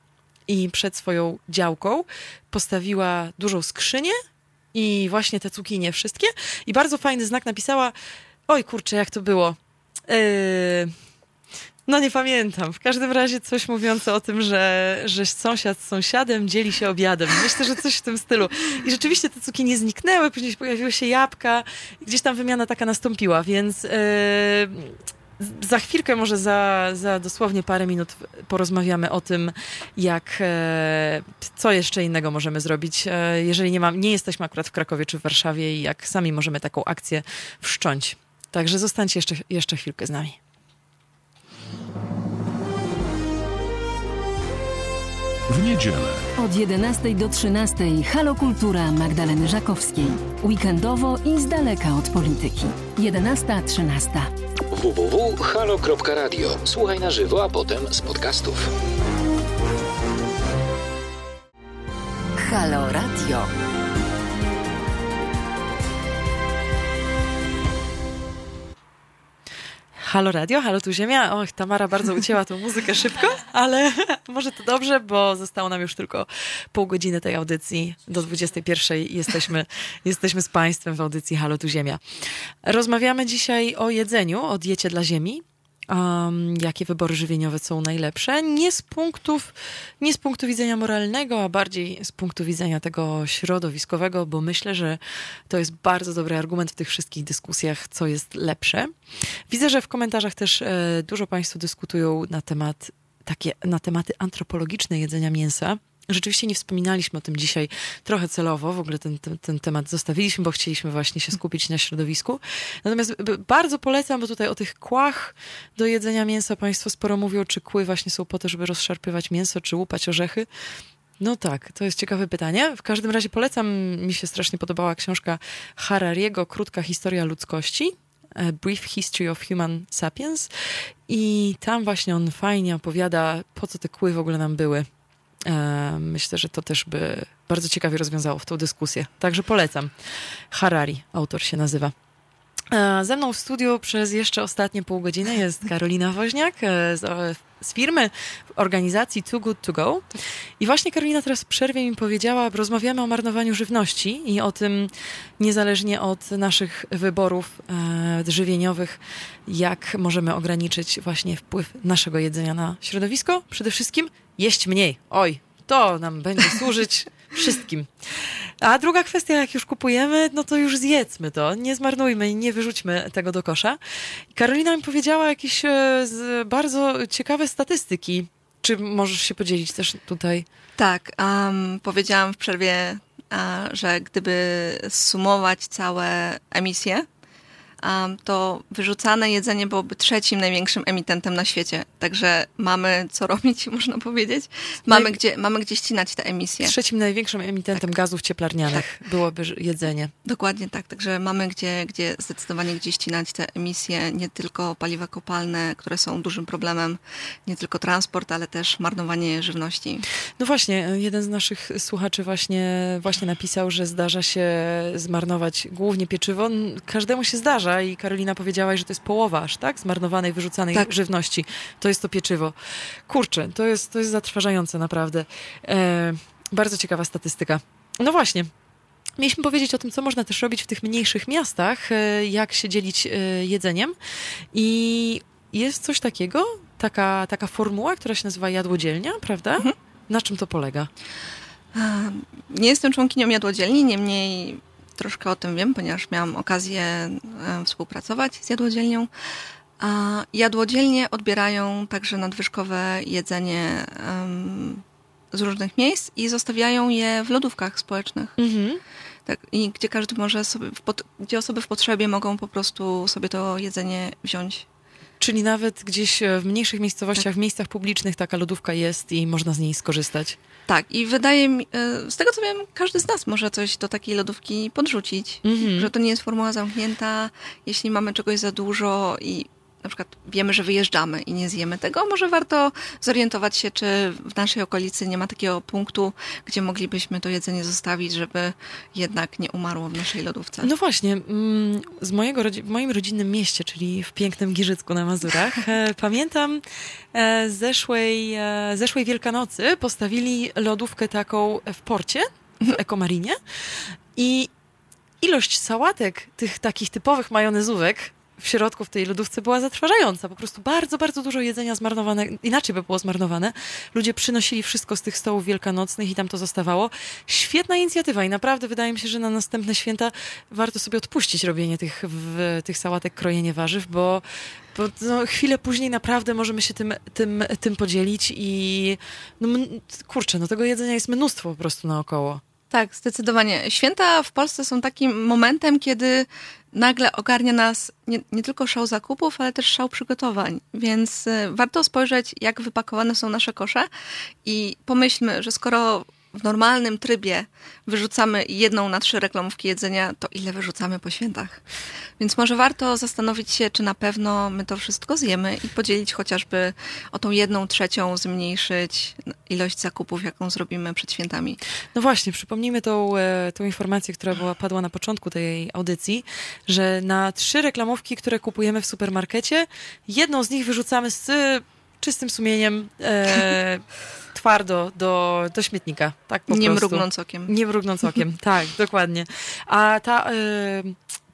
i przed swoją działką postawiła dużą skrzynię i właśnie te cukinie wszystkie. I bardzo fajny znak napisała, oj kurczę, jak to było. Yy, no nie pamiętam. W każdym razie coś mówiące o tym, że, że sąsiad z sąsiadem dzieli się obiadem. Myślę, że coś w tym stylu. I rzeczywiście te cukinie zniknęły, później pojawiły się jabłka gdzieś tam wymiana taka nastąpiła, więc yy, za chwilkę, może za, za dosłownie parę minut porozmawiamy o tym, jak, e, co jeszcze innego możemy zrobić, e, jeżeli nie, ma, nie jesteśmy akurat w Krakowie czy w Warszawie i jak sami możemy taką akcję wszcząć. Także zostańcie jeszcze, jeszcze chwilkę z nami. W niedzielę. Od 11 do 13 Halo Kultura Magdaleny Żakowskiej. Weekendowo i z daleka od polityki. 11.13. www.halo.radio. Słuchaj na żywo, a potem z podcastów. Halo Radio. Halo Radio, halo tu Ziemia. Och, Tamara bardzo ucięła tą muzykę szybko, ale <laughs> może to dobrze, bo zostało nam już tylko pół godziny tej audycji. Do 21 jesteśmy, jesteśmy z Państwem w audycji Halo tu Ziemia. Rozmawiamy dzisiaj o jedzeniu, o diecie dla Ziemi um, jakie wybory żywieniowe są najlepsze. Nie z, punktów, nie z punktu widzenia moralnego, a bardziej z punktu widzenia tego środowiskowego, bo myślę, że to jest bardzo dobry argument w tych wszystkich dyskusjach, co jest lepsze. Widzę, że w komentarzach też e, dużo Państwo dyskutują na temat takie, na tematy antropologiczne jedzenia mięsa. Rzeczywiście nie wspominaliśmy o tym dzisiaj trochę celowo, w ogóle ten, ten, ten, temat zostawiliśmy, bo chcieliśmy właśnie się skupić na środowisku. Natomiast bardzo polecam, bo tutaj o tych kłach do jedzenia mięsa Państwo sporo mówią, czy kły właśnie są po to, żeby rozszarpywać mięso, czy łupać orzechy. No tak, to jest ciekawe pytanie. W każdym razie polecam, mi się strasznie podobała książka Harariego, Krótka historia ludzkości. Brief History of Human Sapiens. I tam właśnie on fajnie opowiada, po co te kły w ogóle nam były E, myślę, że to też by bardzo ciekawie rozwiązało w tą dyskusję. Także polecam. Harari, autor się nazywa. E, ze mną w studiu przez jeszcze ostatnie pół godziny jest <laughs> Karolina Woźniak e, z, z firmy, organizacji Too Good To Go. I właśnie Karolina teraz w przerwie mi powiedziała, rozmawiamy o marnowaniu żywności i o tym, niezależnie od naszych wyborów e, żywieniowych, jak możemy ograniczyć właśnie wpływ naszego jedzenia na środowisko. Przede wszystkim jeść mniej. Oj, to nam będzie służyć <laughs> Wszystkim. A druga kwestia, jak już kupujemy, no to już zjedzmy to. Nie zmarnujmy i nie wyrzućmy tego do kosza. Karolina mi powiedziała jakieś e, bardzo ciekawe statystyki. Czy możesz się podzielić też tutaj? Tak, um, powiedziałam w przerwie, a, że gdyby sumować całe emisje, to wyrzucane jedzenie byłoby trzecim największym emitentem na świecie. Także mamy co robić, <laughs> można powiedzieć. Mamy, Naj- gdzie, mamy gdzie ścinać te emisje. Trzecim największym emitentem gazów cieplarnianych byłoby ż- jedzenie. Dokładnie tak, także mamy gdzie, gdzie zdecydowanie gdzie ścinać te emisje, nie tylko paliwa kopalne, które są dużym problemem, nie tylko transport, ale też marnowanie żywności. No właśnie, jeden z naszych słuchaczy właśnie, właśnie napisał, że zdarza się zmarnować głównie pieczywo. Każdemu się zdarza i Karolina powiedziała, że to jest połowa aż, tak? Zmarnowanej, wyrzucanej Tak. żywności. To jest to pieczywo. Kurczę, to jest, to jest zatrważające naprawdę. E, bardzo ciekawa statystyka. No właśnie. Mieliśmy powiedzieć o tym, co można też robić w tych mniejszych miastach, e, jak się dzielić e, jedzeniem. I jest coś takiego, taka, taka formuła, która się nazywa jadłodzielnia, prawda? Na czym to polega? Nie jestem członkinią jadłodzielni, niemniej troszkę o tym wiem, ponieważ miałam okazję em, współpracować z jadłodzielnią. A jadłodzielnie odbierają także nadwyżkowe jedzenie z różnych miejsc i zostawiają je w lodówkach społecznych. Mhm. Tak, I gdzie każdy może sobie, w pot- gdzie osoby w potrzebie mogą po prostu sobie to jedzenie wziąć. Czyli nawet gdzieś e, w mniejszych miejscowościach, w miejscach publicznych taka lodówka jest i można z niej skorzystać. Tak, i wydaje mi, e, z tego co wiem, każdy z nas może coś do takiej lodówki podrzucić. Mhm. Że to nie jest formuła zamknięta. Jeśli mamy czegoś za dużo i na przykład wiemy, że wyjeżdżamy i nie zjemy tego, może warto zorientować się, czy w naszej okolicy nie ma takiego punktu, gdzie moglibyśmy to jedzenie zostawić, żeby jednak nie umarło w naszej lodówce. No właśnie, mm, z mojego, w moim rodzinnym mieście, czyli w pięknym Giżycku na Mazurach, <laughs> e, pamiętam e, zeszłej, e, zeszłej Wielkanocy postawili lodówkę taką w porcie, w <laughs> Ekomarinie i ilość sałatek, tych takich typowych majonezówek w środku w tej lodówce była zatrważająca. Po prostu bardzo, bardzo dużo jedzenia zmarnowane, inaczej by było zmarnowane. Ludzie przynosili wszystko z tych stołów wielkanocnych i tam to zostawało. Świetna inicjatywa i naprawdę wydaje mi się, że na następne święta warto sobie odpuścić robienie tych, w, tych sałatek, krojenie warzyw, bo, bo no, chwilę później naprawdę możemy się tym, tym, tym podzielić i no, kurczę, no tego jedzenia jest mnóstwo po prostu naokoło. Tak, zdecydowanie. Święta w Polsce są takim momentem, kiedy nagle ogarnia nas nie, nie tylko szał zakupów, ale też szał przygotowań. Więc y, warto spojrzeć, jak wypakowane są nasze kosze i pomyślmy, że skoro w normalnym trybie wyrzucamy jedną na trzy reklamówki jedzenia, to ile wyrzucamy po świętach? Więc może warto zastanowić się, czy na pewno my to wszystko zjemy i podzielić chociażby o tą jedną trzecią, zmniejszyć ilość zakupów, jaką zrobimy przed świętami. No właśnie, przypomnijmy tą, e, tą informację, która była, padła na początku tej audycji, że na trzy reklamówki, które kupujemy w supermarkecie, jedną z nich wyrzucamy z czystym sumieniem e, <laughs> twardo do, do śmietnika. Tak po nie prostu. mrugnąc okiem. Nie mrugnąc okiem, <laughs> tak, dokładnie. A ta, e,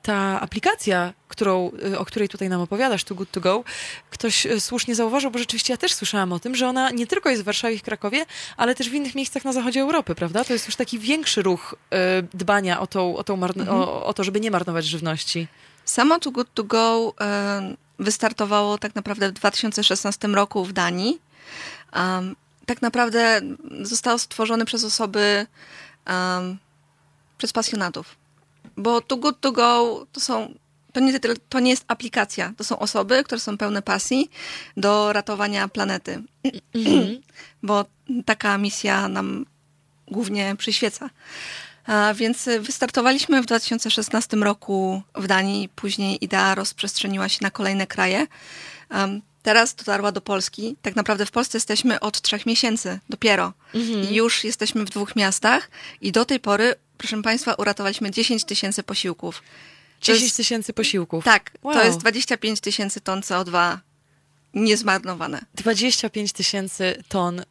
ta aplikacja, którą, e, o której tutaj nam opowiadasz, Too Good To Go, ktoś e, słusznie zauważył, bo rzeczywiście ja też słyszałam o tym, że ona nie tylko jest w Warszawie i w Krakowie, ale też w innych miejscach na zachodzie Europy, prawda? To jest już taki większy ruch e, dbania o, tą, o, tą marn- o, o to, żeby nie marnować żywności. Samo Too Good To Go e, wystartowało tak naprawdę w 2016 roku w Danii. Um, tak naprawdę zostało stworzone przez osoby, um, przez pasjonatów. Bo Too Good To Go to są to nie, to nie jest aplikacja, to są osoby, które są pełne pasji do ratowania planety. <clears throat> Bo taka misja nam głównie przyświeca. A więc wystartowaliśmy w 2016 roku w Danii, później idea rozprzestrzeniła się na kolejne kraje. Em, Teraz dotarła do Polski. Tak naprawdę w Polsce jesteśmy od trzech miesięcy dopiero. I już jesteśmy w dwóch miastach i do tej pory, proszę Państwa, uratowaliśmy 10 tysięcy posiłków. To 10 jest- tysięcy posiłków. Tak, Wow. to jest 25 tysięcy ton CO2 niezmarnowane. 25 tysięcy ton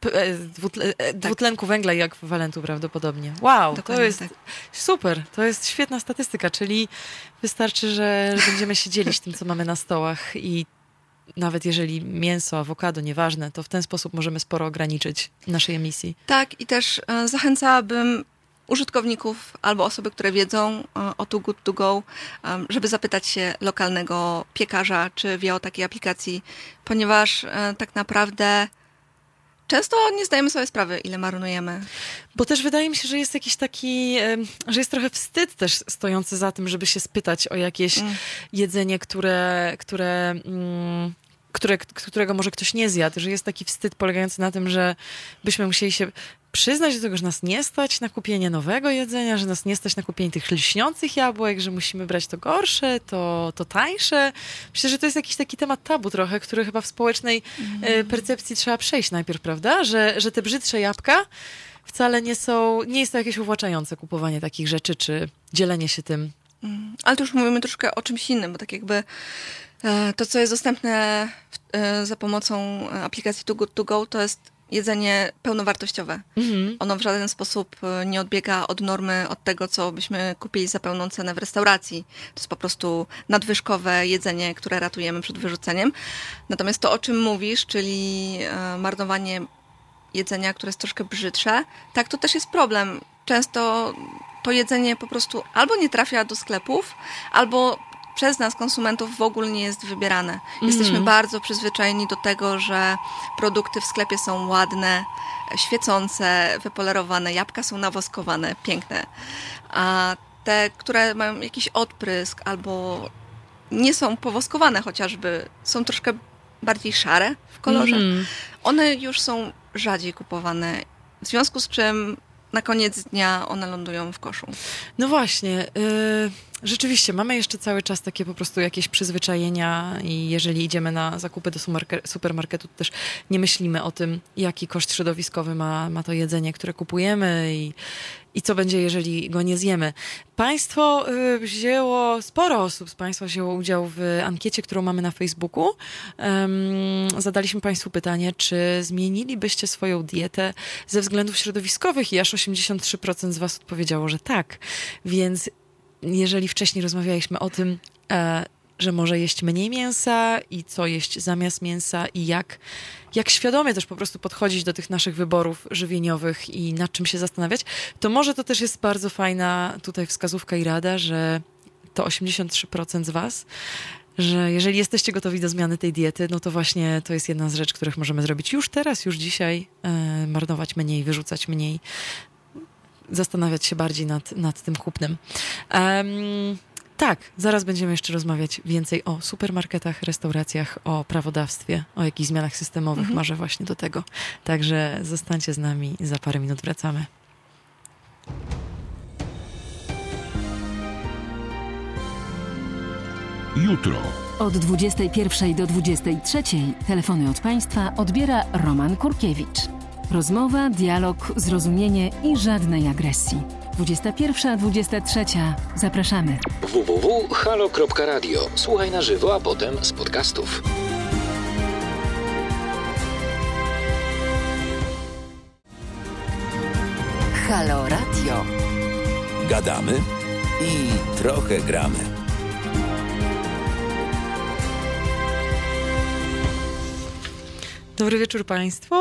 p- e, e, dwutlenku węgla i ekwiwalentu prawdopodobnie. Wow, to Dokładnie jest tak. super, to jest świetna statystyka, czyli wystarczy, że będziemy się dzielić tym, co mamy na stołach i nawet jeżeli mięso, awokado, nieważne, to w ten sposób możemy sporo ograniczyć naszej emisji. Tak, i też e, zachęcałabym użytkowników albo osoby, które wiedzą e, o Too Good To Go, e, żeby zapytać się lokalnego piekarza, czy wie o takiej aplikacji, ponieważ tak naprawdę często nie zdajemy sobie sprawy, ile marnujemy. Bo też wydaje mi się, że jest jakiś taki, że jest trochę wstyd też stojący za tym, żeby się spytać o jakieś Mm. jedzenie, które, które, mm, które, którego może ktoś nie zjadł, że jest taki wstyd polegający na tym, że byśmy musieli się przyznać do tego, że nas nie stać na kupienie nowego jedzenia, że nas nie stać na kupienie tych lśniących jabłek, że musimy brać to gorsze, to, to tańsze. Myślę, że to jest jakiś taki temat tabu trochę, który chyba w społecznej e, percepcji trzeba przejść najpierw, prawda? Że, że te brzydsze jabłka wcale nie są, nie jest to jakieś uwłaczające kupowanie takich rzeczy, czy dzielenie się tym. Mm, Ale tu już mówimy troszkę o czymś innym, bo tak jakby to, co jest dostępne e, za pomocą e, aplikacji Too Good To Go, to jest jedzenie pełnowartościowe. Mhm. Ono w żaden sposób e, nie odbiega od normy, od tego, co byśmy kupili za pełną cenę w restauracji. To jest po prostu nadwyżkowe jedzenie, które ratujemy przed wyrzuceniem. Natomiast to, o czym mówisz, czyli e, marnowanie jedzenia, które jest troszkę brzydsze, tak, to też jest problem. Często to jedzenie po prostu albo nie trafia do sklepów, albo przez nas, konsumentów, w ogóle nie jest wybierane. Jesteśmy bardzo przyzwyczajeni do tego, że produkty w sklepie są ładne, świecące, wypolerowane, jabłka są nawoskowane, piękne. A te, które mają jakiś odprysk albo nie są powoskowane chociażby, są troszkę bardziej szare w kolorze, Mhm. one już są rzadziej kupowane. W związku z czym na koniec dnia one lądują w koszu. No właśnie, y, rzeczywiście mamy jeszcze cały czas takie po prostu jakieś przyzwyczajenia i jeżeli idziemy na zakupy do supermarke- supermarketu, to też nie myślimy o tym, jaki koszt środowiskowy ma, ma to jedzenie, które kupujemy i, i co będzie, jeżeli go nie zjemy. Państwo y, wzięło, sporo osób z Państwa wzięło udział w ankiecie, którą mamy na Facebooku. Em, zadaliśmy Państwu pytanie, czy zmienilibyście swoją dietę ze względów środowiskowych i aż 83% z Was odpowiedziało, że tak. Więc jeżeli wcześniej rozmawialiśmy o tym, e, że może jeść mniej mięsa i co jeść zamiast mięsa i jak, jak świadomie też po prostu podchodzić do tych naszych wyborów żywieniowych i nad czym się zastanawiać, to może to też jest bardzo fajna tutaj wskazówka i rada, że to 83% z Was, że jeżeli jesteście gotowi do zmiany tej diety, no to właśnie to jest jedna z rzeczy, których możemy zrobić już teraz, już dzisiaj, e, marnować mniej, wyrzucać mniej, zastanawiać się bardziej nad, nad tym kupnem. Em, tak, zaraz będziemy jeszcze rozmawiać więcej o supermarketach, restauracjach, o prawodawstwie, o jakichś zmianach systemowych, może właśnie do tego. Także zostańcie z nami, za parę minut wracamy. Jutro. Od 21 do 23 telefony od Państwa odbiera Roman Kurkiewicz. Rozmowa, dialog, zrozumienie i żadnej agresji. 21-23. Zapraszamy. www.halo.radio. Słuchaj na żywo, a potem z podcastów. Halo Radio. Gadamy i trochę gramy. Dobry wieczór Państwu.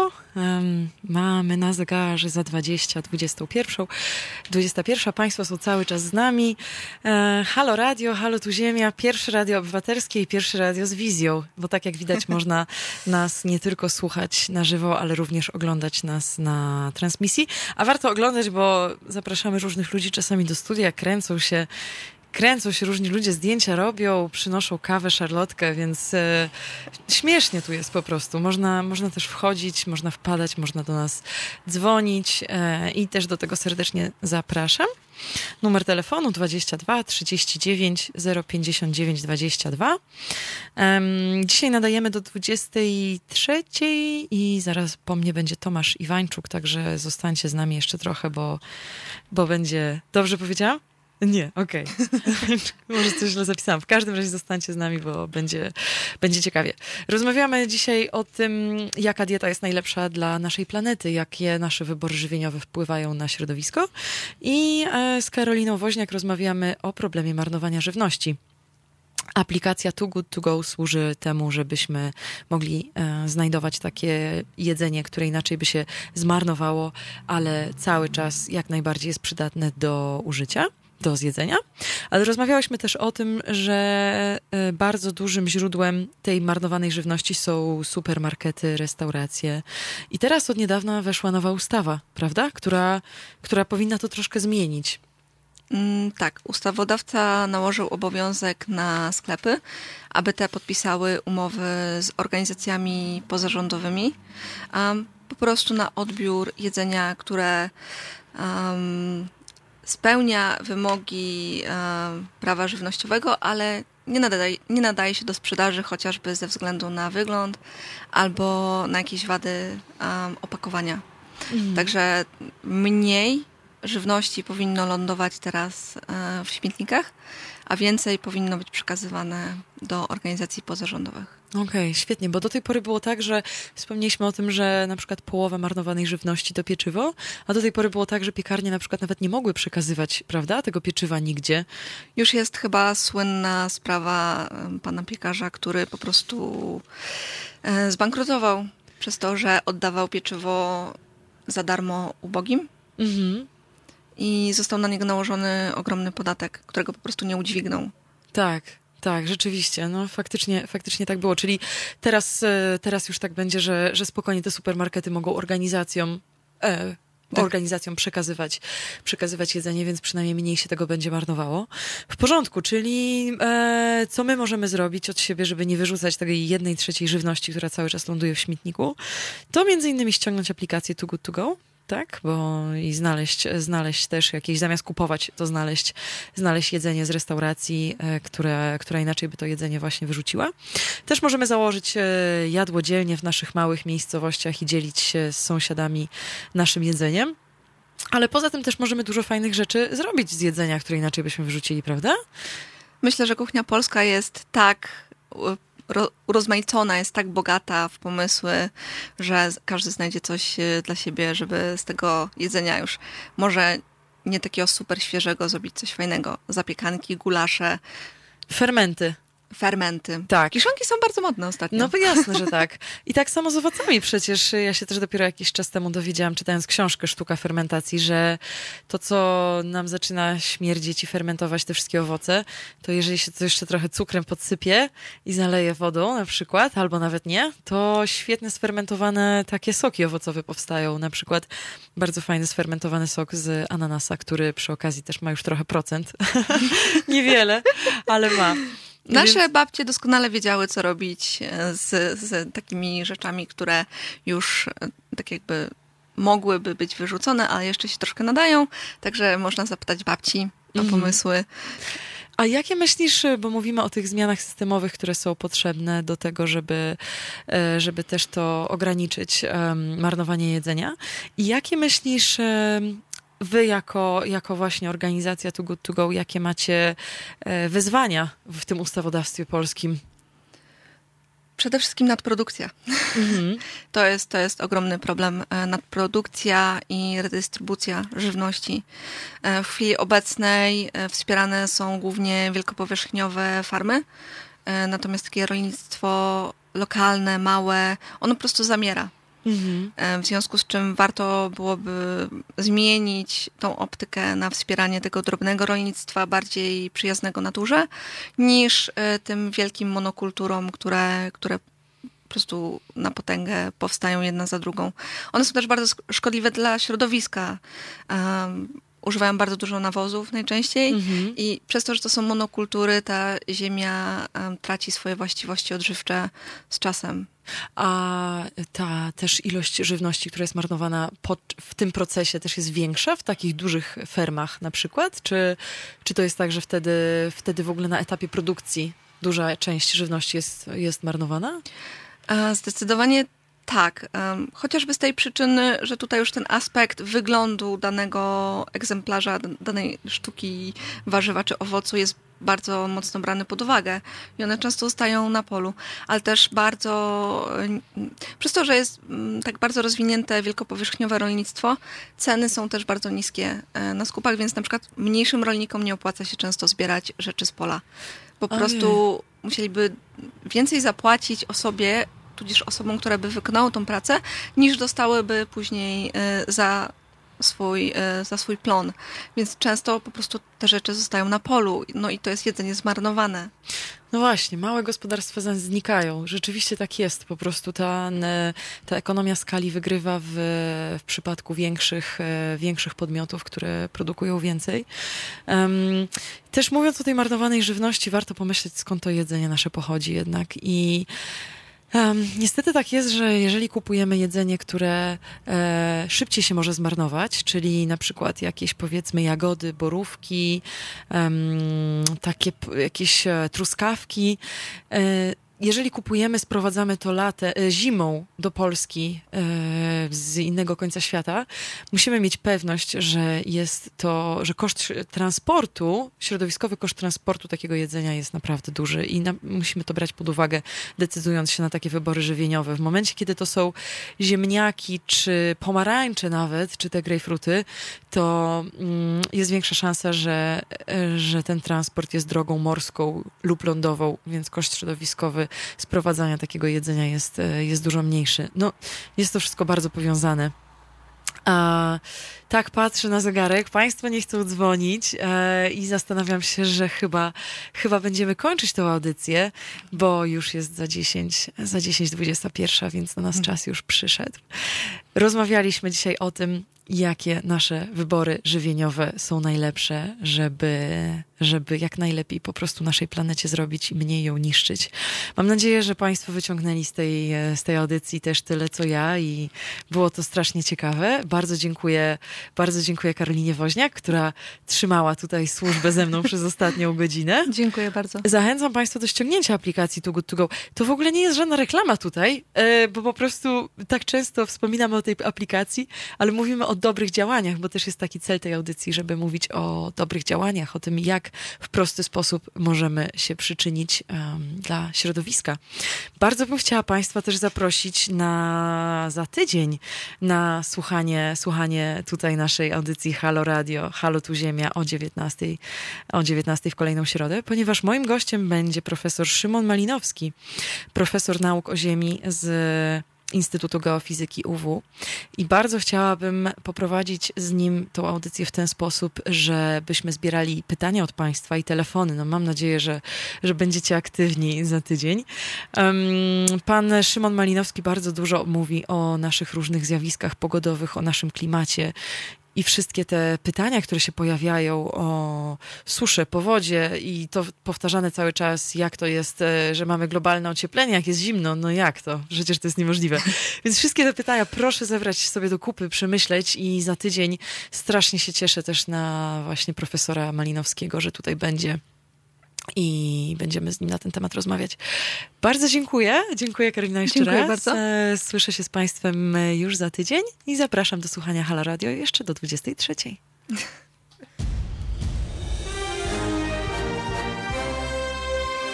Mamy na zegarze za 20, 21. 21. Państwo są cały czas z nami. E, halo Radio, Halo Tu Ziemia, pierwsze radio obywatelskie i pierwsze radio z wizją, bo tak jak widać <laughs> można nas nie tylko słuchać na żywo, ale również oglądać nas na transmisji. A warto oglądać, bo zapraszamy różnych ludzi czasami do studia, kręcą się kręcą się różni ludzie, zdjęcia robią, przynoszą kawę, szarlotkę, więc e, śmiesznie tu jest po prostu. Można, można też wchodzić, można wpadać, można do nas dzwonić e, i też do tego serdecznie zapraszam. Numer telefonu 22 39 059 22. Em, dzisiaj nadajemy do 23 i zaraz po mnie będzie Tomasz Iwańczuk, także zostańcie z nami jeszcze trochę, bo, bo będzie... Dobrze powiedziałam? Nie, okej. <laughs> Może coś źle zapisałam. W każdym razie zostańcie z nami, bo będzie, będzie ciekawie. Rozmawiamy dzisiaj o tym, jaka dieta jest najlepsza dla naszej planety, jakie nasze wybory żywieniowe wpływają na środowisko. I e, z Karoliną Woźniak rozmawiamy o problemie marnowania żywności. Aplikacja Too Good To Go służy temu, żebyśmy mogli e, znajdować takie jedzenie, które inaczej by się zmarnowało, ale cały czas jak najbardziej jest przydatne do użycia do zjedzenia. Ale rozmawiałyśmy też o tym, że e, bardzo dużym źródłem tej marnowanej żywności są supermarkety, restauracje. I teraz od niedawna weszła nowa ustawa, prawda? Która, która powinna to troszkę zmienić. Mm, tak, ustawodawca nałożył obowiązek na sklepy, aby te podpisały umowy z organizacjami pozarządowymi, um, po prostu na odbiór jedzenia, które um, spełnia wymogi um, prawa żywnościowego, ale nie nadaje, nie nadaje się do sprzedaży chociażby ze względu na wygląd albo na jakieś wady opakowania. Mhm. Także mniej żywności powinno lądować teraz e, w śmietnikach, a więcej powinno być przekazywane do organizacji pozarządowych. Okej, okay, świetnie, bo do tej pory było tak, że wspomnieliśmy o tym, że na przykład połowa marnowanej żywności to pieczywo, a do tej pory było tak, że piekarnie na przykład nawet nie mogły przekazywać, prawda, tego pieczywa nigdzie. Już jest chyba słynna sprawa pana piekarza, który po prostu e, zbankrutował przez to, że oddawał pieczywo za darmo ubogim. Mhm i został na niego nałożony ogromny podatek, którego po prostu nie udźwignął. Tak. Tak, rzeczywiście, no faktycznie, faktycznie tak było. Czyli teraz, e, teraz już tak będzie, że, że spokojnie te supermarkety mogą organizacjom e, tak. organizacjom przekazywać, przekazywać jedzenie, więc przynajmniej mniej się tego będzie marnowało. W porządku, czyli e, co my możemy zrobić od siebie, żeby nie wyrzucać tej jednej trzeciej żywności, która cały czas ląduje w śmietniku, to między innymi ściągnąć aplikację Too Good To Go, tak? Bo i znaleźć, znaleźć też jakieś, zamiast kupować, to znaleźć, znaleźć jedzenie z restauracji, e, które, która inaczej by to jedzenie właśnie wyrzuciła. Też możemy założyć e, jadłodzielnie w naszych małych miejscowościach i dzielić się z sąsiadami naszym jedzeniem. Ale poza tym też możemy dużo fajnych rzeczy zrobić z jedzenia, które inaczej byśmy wyrzucili, prawda? Myślę, że kuchnia polska jest tak urozmaicona, jest tak bogata w pomysły, że każdy znajdzie coś e, dla siebie, żeby z tego jedzenia już może nie takiego super świeżego zrobić coś fajnego. Zapiekanki, gulasze. Fermenty fermenty. Tak. Kiszonki są bardzo modne ostatnio. No jasne, że <laughs> tak. I tak samo z owocami przecież. Ja się też dopiero jakiś czas temu dowiedziałam, czytając książkę Sztuka Fermentacji, że to, co nam zaczyna śmierdzieć i fermentować te wszystkie owoce, to jeżeli się to jeszcze trochę cukrem podsypie i zaleje wodą na przykład, albo nawet nie, to świetne sfermentowane takie soki owocowe powstają. Na przykład bardzo fajny sfermentowany sok z ananasa, który przy okazji też ma już trochę procent. <laughs> Niewiele, ale ma. Nasze Więc... babcie doskonale wiedziały, co robić e, z, z takimi rzeczami, które już e, tak jakby mogłyby być wyrzucone, ale jeszcze się troszkę nadają, także można zapytać babci o mhm. pomysły. A jakie myślisz, bo mówimy o tych zmianach systemowych, które są potrzebne do tego, żeby, e, żeby też to ograniczyć, marnowanie jedzenia? I jakie myślisz, wy jako, jako właśnie organizacja Too Good To Go, jakie macie e, wyzwania w tym ustawodawstwie polskim? Przede wszystkim nadprodukcja. Mhm. <laughs> To, jest, to jest ogromny problem. E, nadprodukcja i redystrybucja żywności. E, w chwili obecnej wspierane są głównie wielkopowierzchniowe farmy, natomiast takie rolnictwo lokalne, małe, ono po prostu zamiera. Mhm. E, w związku z czym warto byłoby zmienić tą optykę na wspieranie tego drobnego rolnictwa, bardziej przyjaznego naturze, niż e, tym wielkim monokulturom, które, które po prostu na potęgę powstają jedna za drugą. One są też bardzo szkodliwe dla środowiska. Um, używają bardzo dużo nawozów najczęściej mhm. i przez to, że to są monokultury, ta ziemia um, traci swoje właściwości odżywcze z czasem. A ta też ilość żywności, która jest marnowana pod, w tym procesie też jest większa w takich dużych fermach na przykład? Czy, czy to jest tak, że wtedy, wtedy w ogóle na etapie produkcji duża część żywności jest, jest marnowana? Zdecydowanie Tak, em, chociażby z tej przyczyny, że tutaj już ten aspekt wyglądu danego egzemplarza, danej sztuki warzywa czy owocu jest bardzo mocno brany pod uwagę i one często zostają na polu, ale też bardzo, przez to, że jest tak bardzo rozwinięte wielkopowierzchniowe rolnictwo, ceny są też bardzo niskie e, na skupach, więc na przykład mniejszym rolnikom nie opłaca się często zbierać rzeczy z pola. Po Ojej. prostu musieliby więcej zapłacić osobie, tudzież osobom, które by wykonały tą pracę, niż dostałyby później e, za swój, e, za swój plon. Więc często po prostu te rzeczy zostają na polu, no i to jest jedzenie zmarnowane. No właśnie, małe gospodarstwa znikają. Rzeczywiście tak jest. Po prostu ta, ta ekonomia skali wygrywa w, w przypadku większych, e, większych podmiotów, które produkują więcej. Em, też mówiąc o tej marnowanej żywności, warto pomyśleć, skąd to jedzenie nasze pochodzi jednak. I em, niestety tak jest, że jeżeli kupujemy jedzenie, które e, szybciej się może zmarnować, czyli na przykład jakieś powiedzmy jagody, borówki, em, takie jakieś e, truskawki. E, jeżeli kupujemy, sprowadzamy to late, e, zimą do Polski e, z innego końca świata, musimy mieć pewność, że jest to, że koszt transportu, środowiskowy koszt transportu takiego jedzenia jest naprawdę duży i na, musimy to brać pod uwagę, decydując się na takie wybory żywieniowe. W momencie, kiedy to są ziemniaki, czy pomarańcze nawet, czy te grejpfruty, to mm, jest większa szansa, że, e, że ten transport jest drogą morską lub lądową, więc koszt środowiskowy sprowadzania takiego jedzenia jest, e, jest dużo mniejszy. No, jest to wszystko bardzo powiązane. A, tak patrzę na zegarek, Państwo nie chcą dzwonić e, i zastanawiam się, że chyba, chyba będziemy kończyć tę audycję, bo już jest za 10, za 10, 21, więc na nas czas już przyszedł. Rozmawialiśmy dzisiaj o tym, jakie nasze wybory żywieniowe są najlepsze, żeby, żeby jak najlepiej po prostu naszej planecie zrobić i mniej ją niszczyć. Mam nadzieję, że Państwo wyciągnęli z tej, z tej audycji też tyle, co ja i było to strasznie ciekawe. Bardzo dziękuję, bardzo dziękuję Karolinie Woźniak, która trzymała tutaj służbę ze mną przez ostatnią godzinę. <laughs> Dziękuję bardzo. Zachęcam Państwa do ściągnięcia aplikacji Too Good To Go. To w ogóle nie jest żadna reklama tutaj, e, bo po prostu tak często wspominamy o tej aplikacji, ale mówimy o dobrych działaniach, bo też jest taki cel tej audycji, żeby mówić o dobrych działaniach, o tym, jak w prosty sposób możemy się przyczynić em, dla środowiska. Bardzo bym chciała Państwa też zaprosić na za tydzień na słuchanie, słuchanie tutaj naszej audycji Halo Radio, Halo Tu Ziemia o 19, o 19 w kolejną środę, ponieważ moim gościem będzie profesor Szymon Malinowski, profesor nauk o Ziemi z Instytutu Geofizyki UW i bardzo chciałabym poprowadzić z nim tą audycję w ten sposób, żebyśmy zbierali pytania od Państwa i telefony. No mam nadzieję, że, że będziecie aktywni za tydzień. Pan Szymon Malinowski bardzo dużo mówi o naszych różnych zjawiskach pogodowych, o naszym klimacie i wszystkie te pytania, które się pojawiają o suszę, powodzie i to powtarzane cały czas, jak to jest, e, że mamy globalne ocieplenie, jak jest zimno, no jak to? Przecież to jest niemożliwe. <laughs> Więc wszystkie te pytania proszę zebrać sobie do kupy, przemyśleć i za tydzień strasznie się cieszę też na właśnie profesora Malinowskiego, że tutaj będzie i będziemy z nim na ten temat rozmawiać. Bardzo dziękuję. Dziękuję Karolina jeszcze Dziękuję raz. bardzo. E, Słyszę się z Państwem już za tydzień i zapraszam do słuchania Hala Radio jeszcze do 23. <laughs>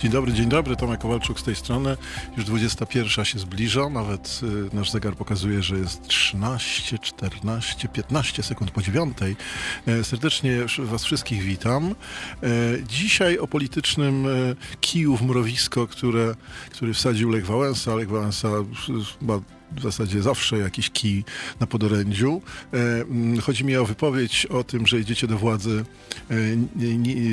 Dzień dobry, dzień dobry. Tomek Kowalczuk z tej strony. Już 21 się zbliża, nawet y, nasz zegar pokazuje, że jest 13, 14, 15 sekund po dziewiątej. E, serdecznie Was wszystkich witam. E, dzisiaj o politycznym e, kiju w mrowisko, które, który wsadził Lech Wałęsa. Lech Wałęsa ma w zasadzie zawsze jakiś kij na podorędziu. Chodzi mi o wypowiedź o tym, że idziecie do władzy,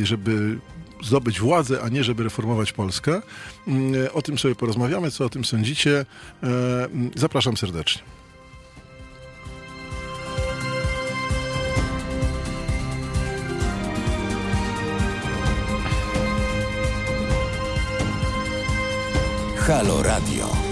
żeby zdobyć władzę, a nie żeby reformować Polskę. Mm, e, o tym sobie porozmawiamy, co o tym sądzicie. E, mm, zapraszam serdecznie. Halo Radio.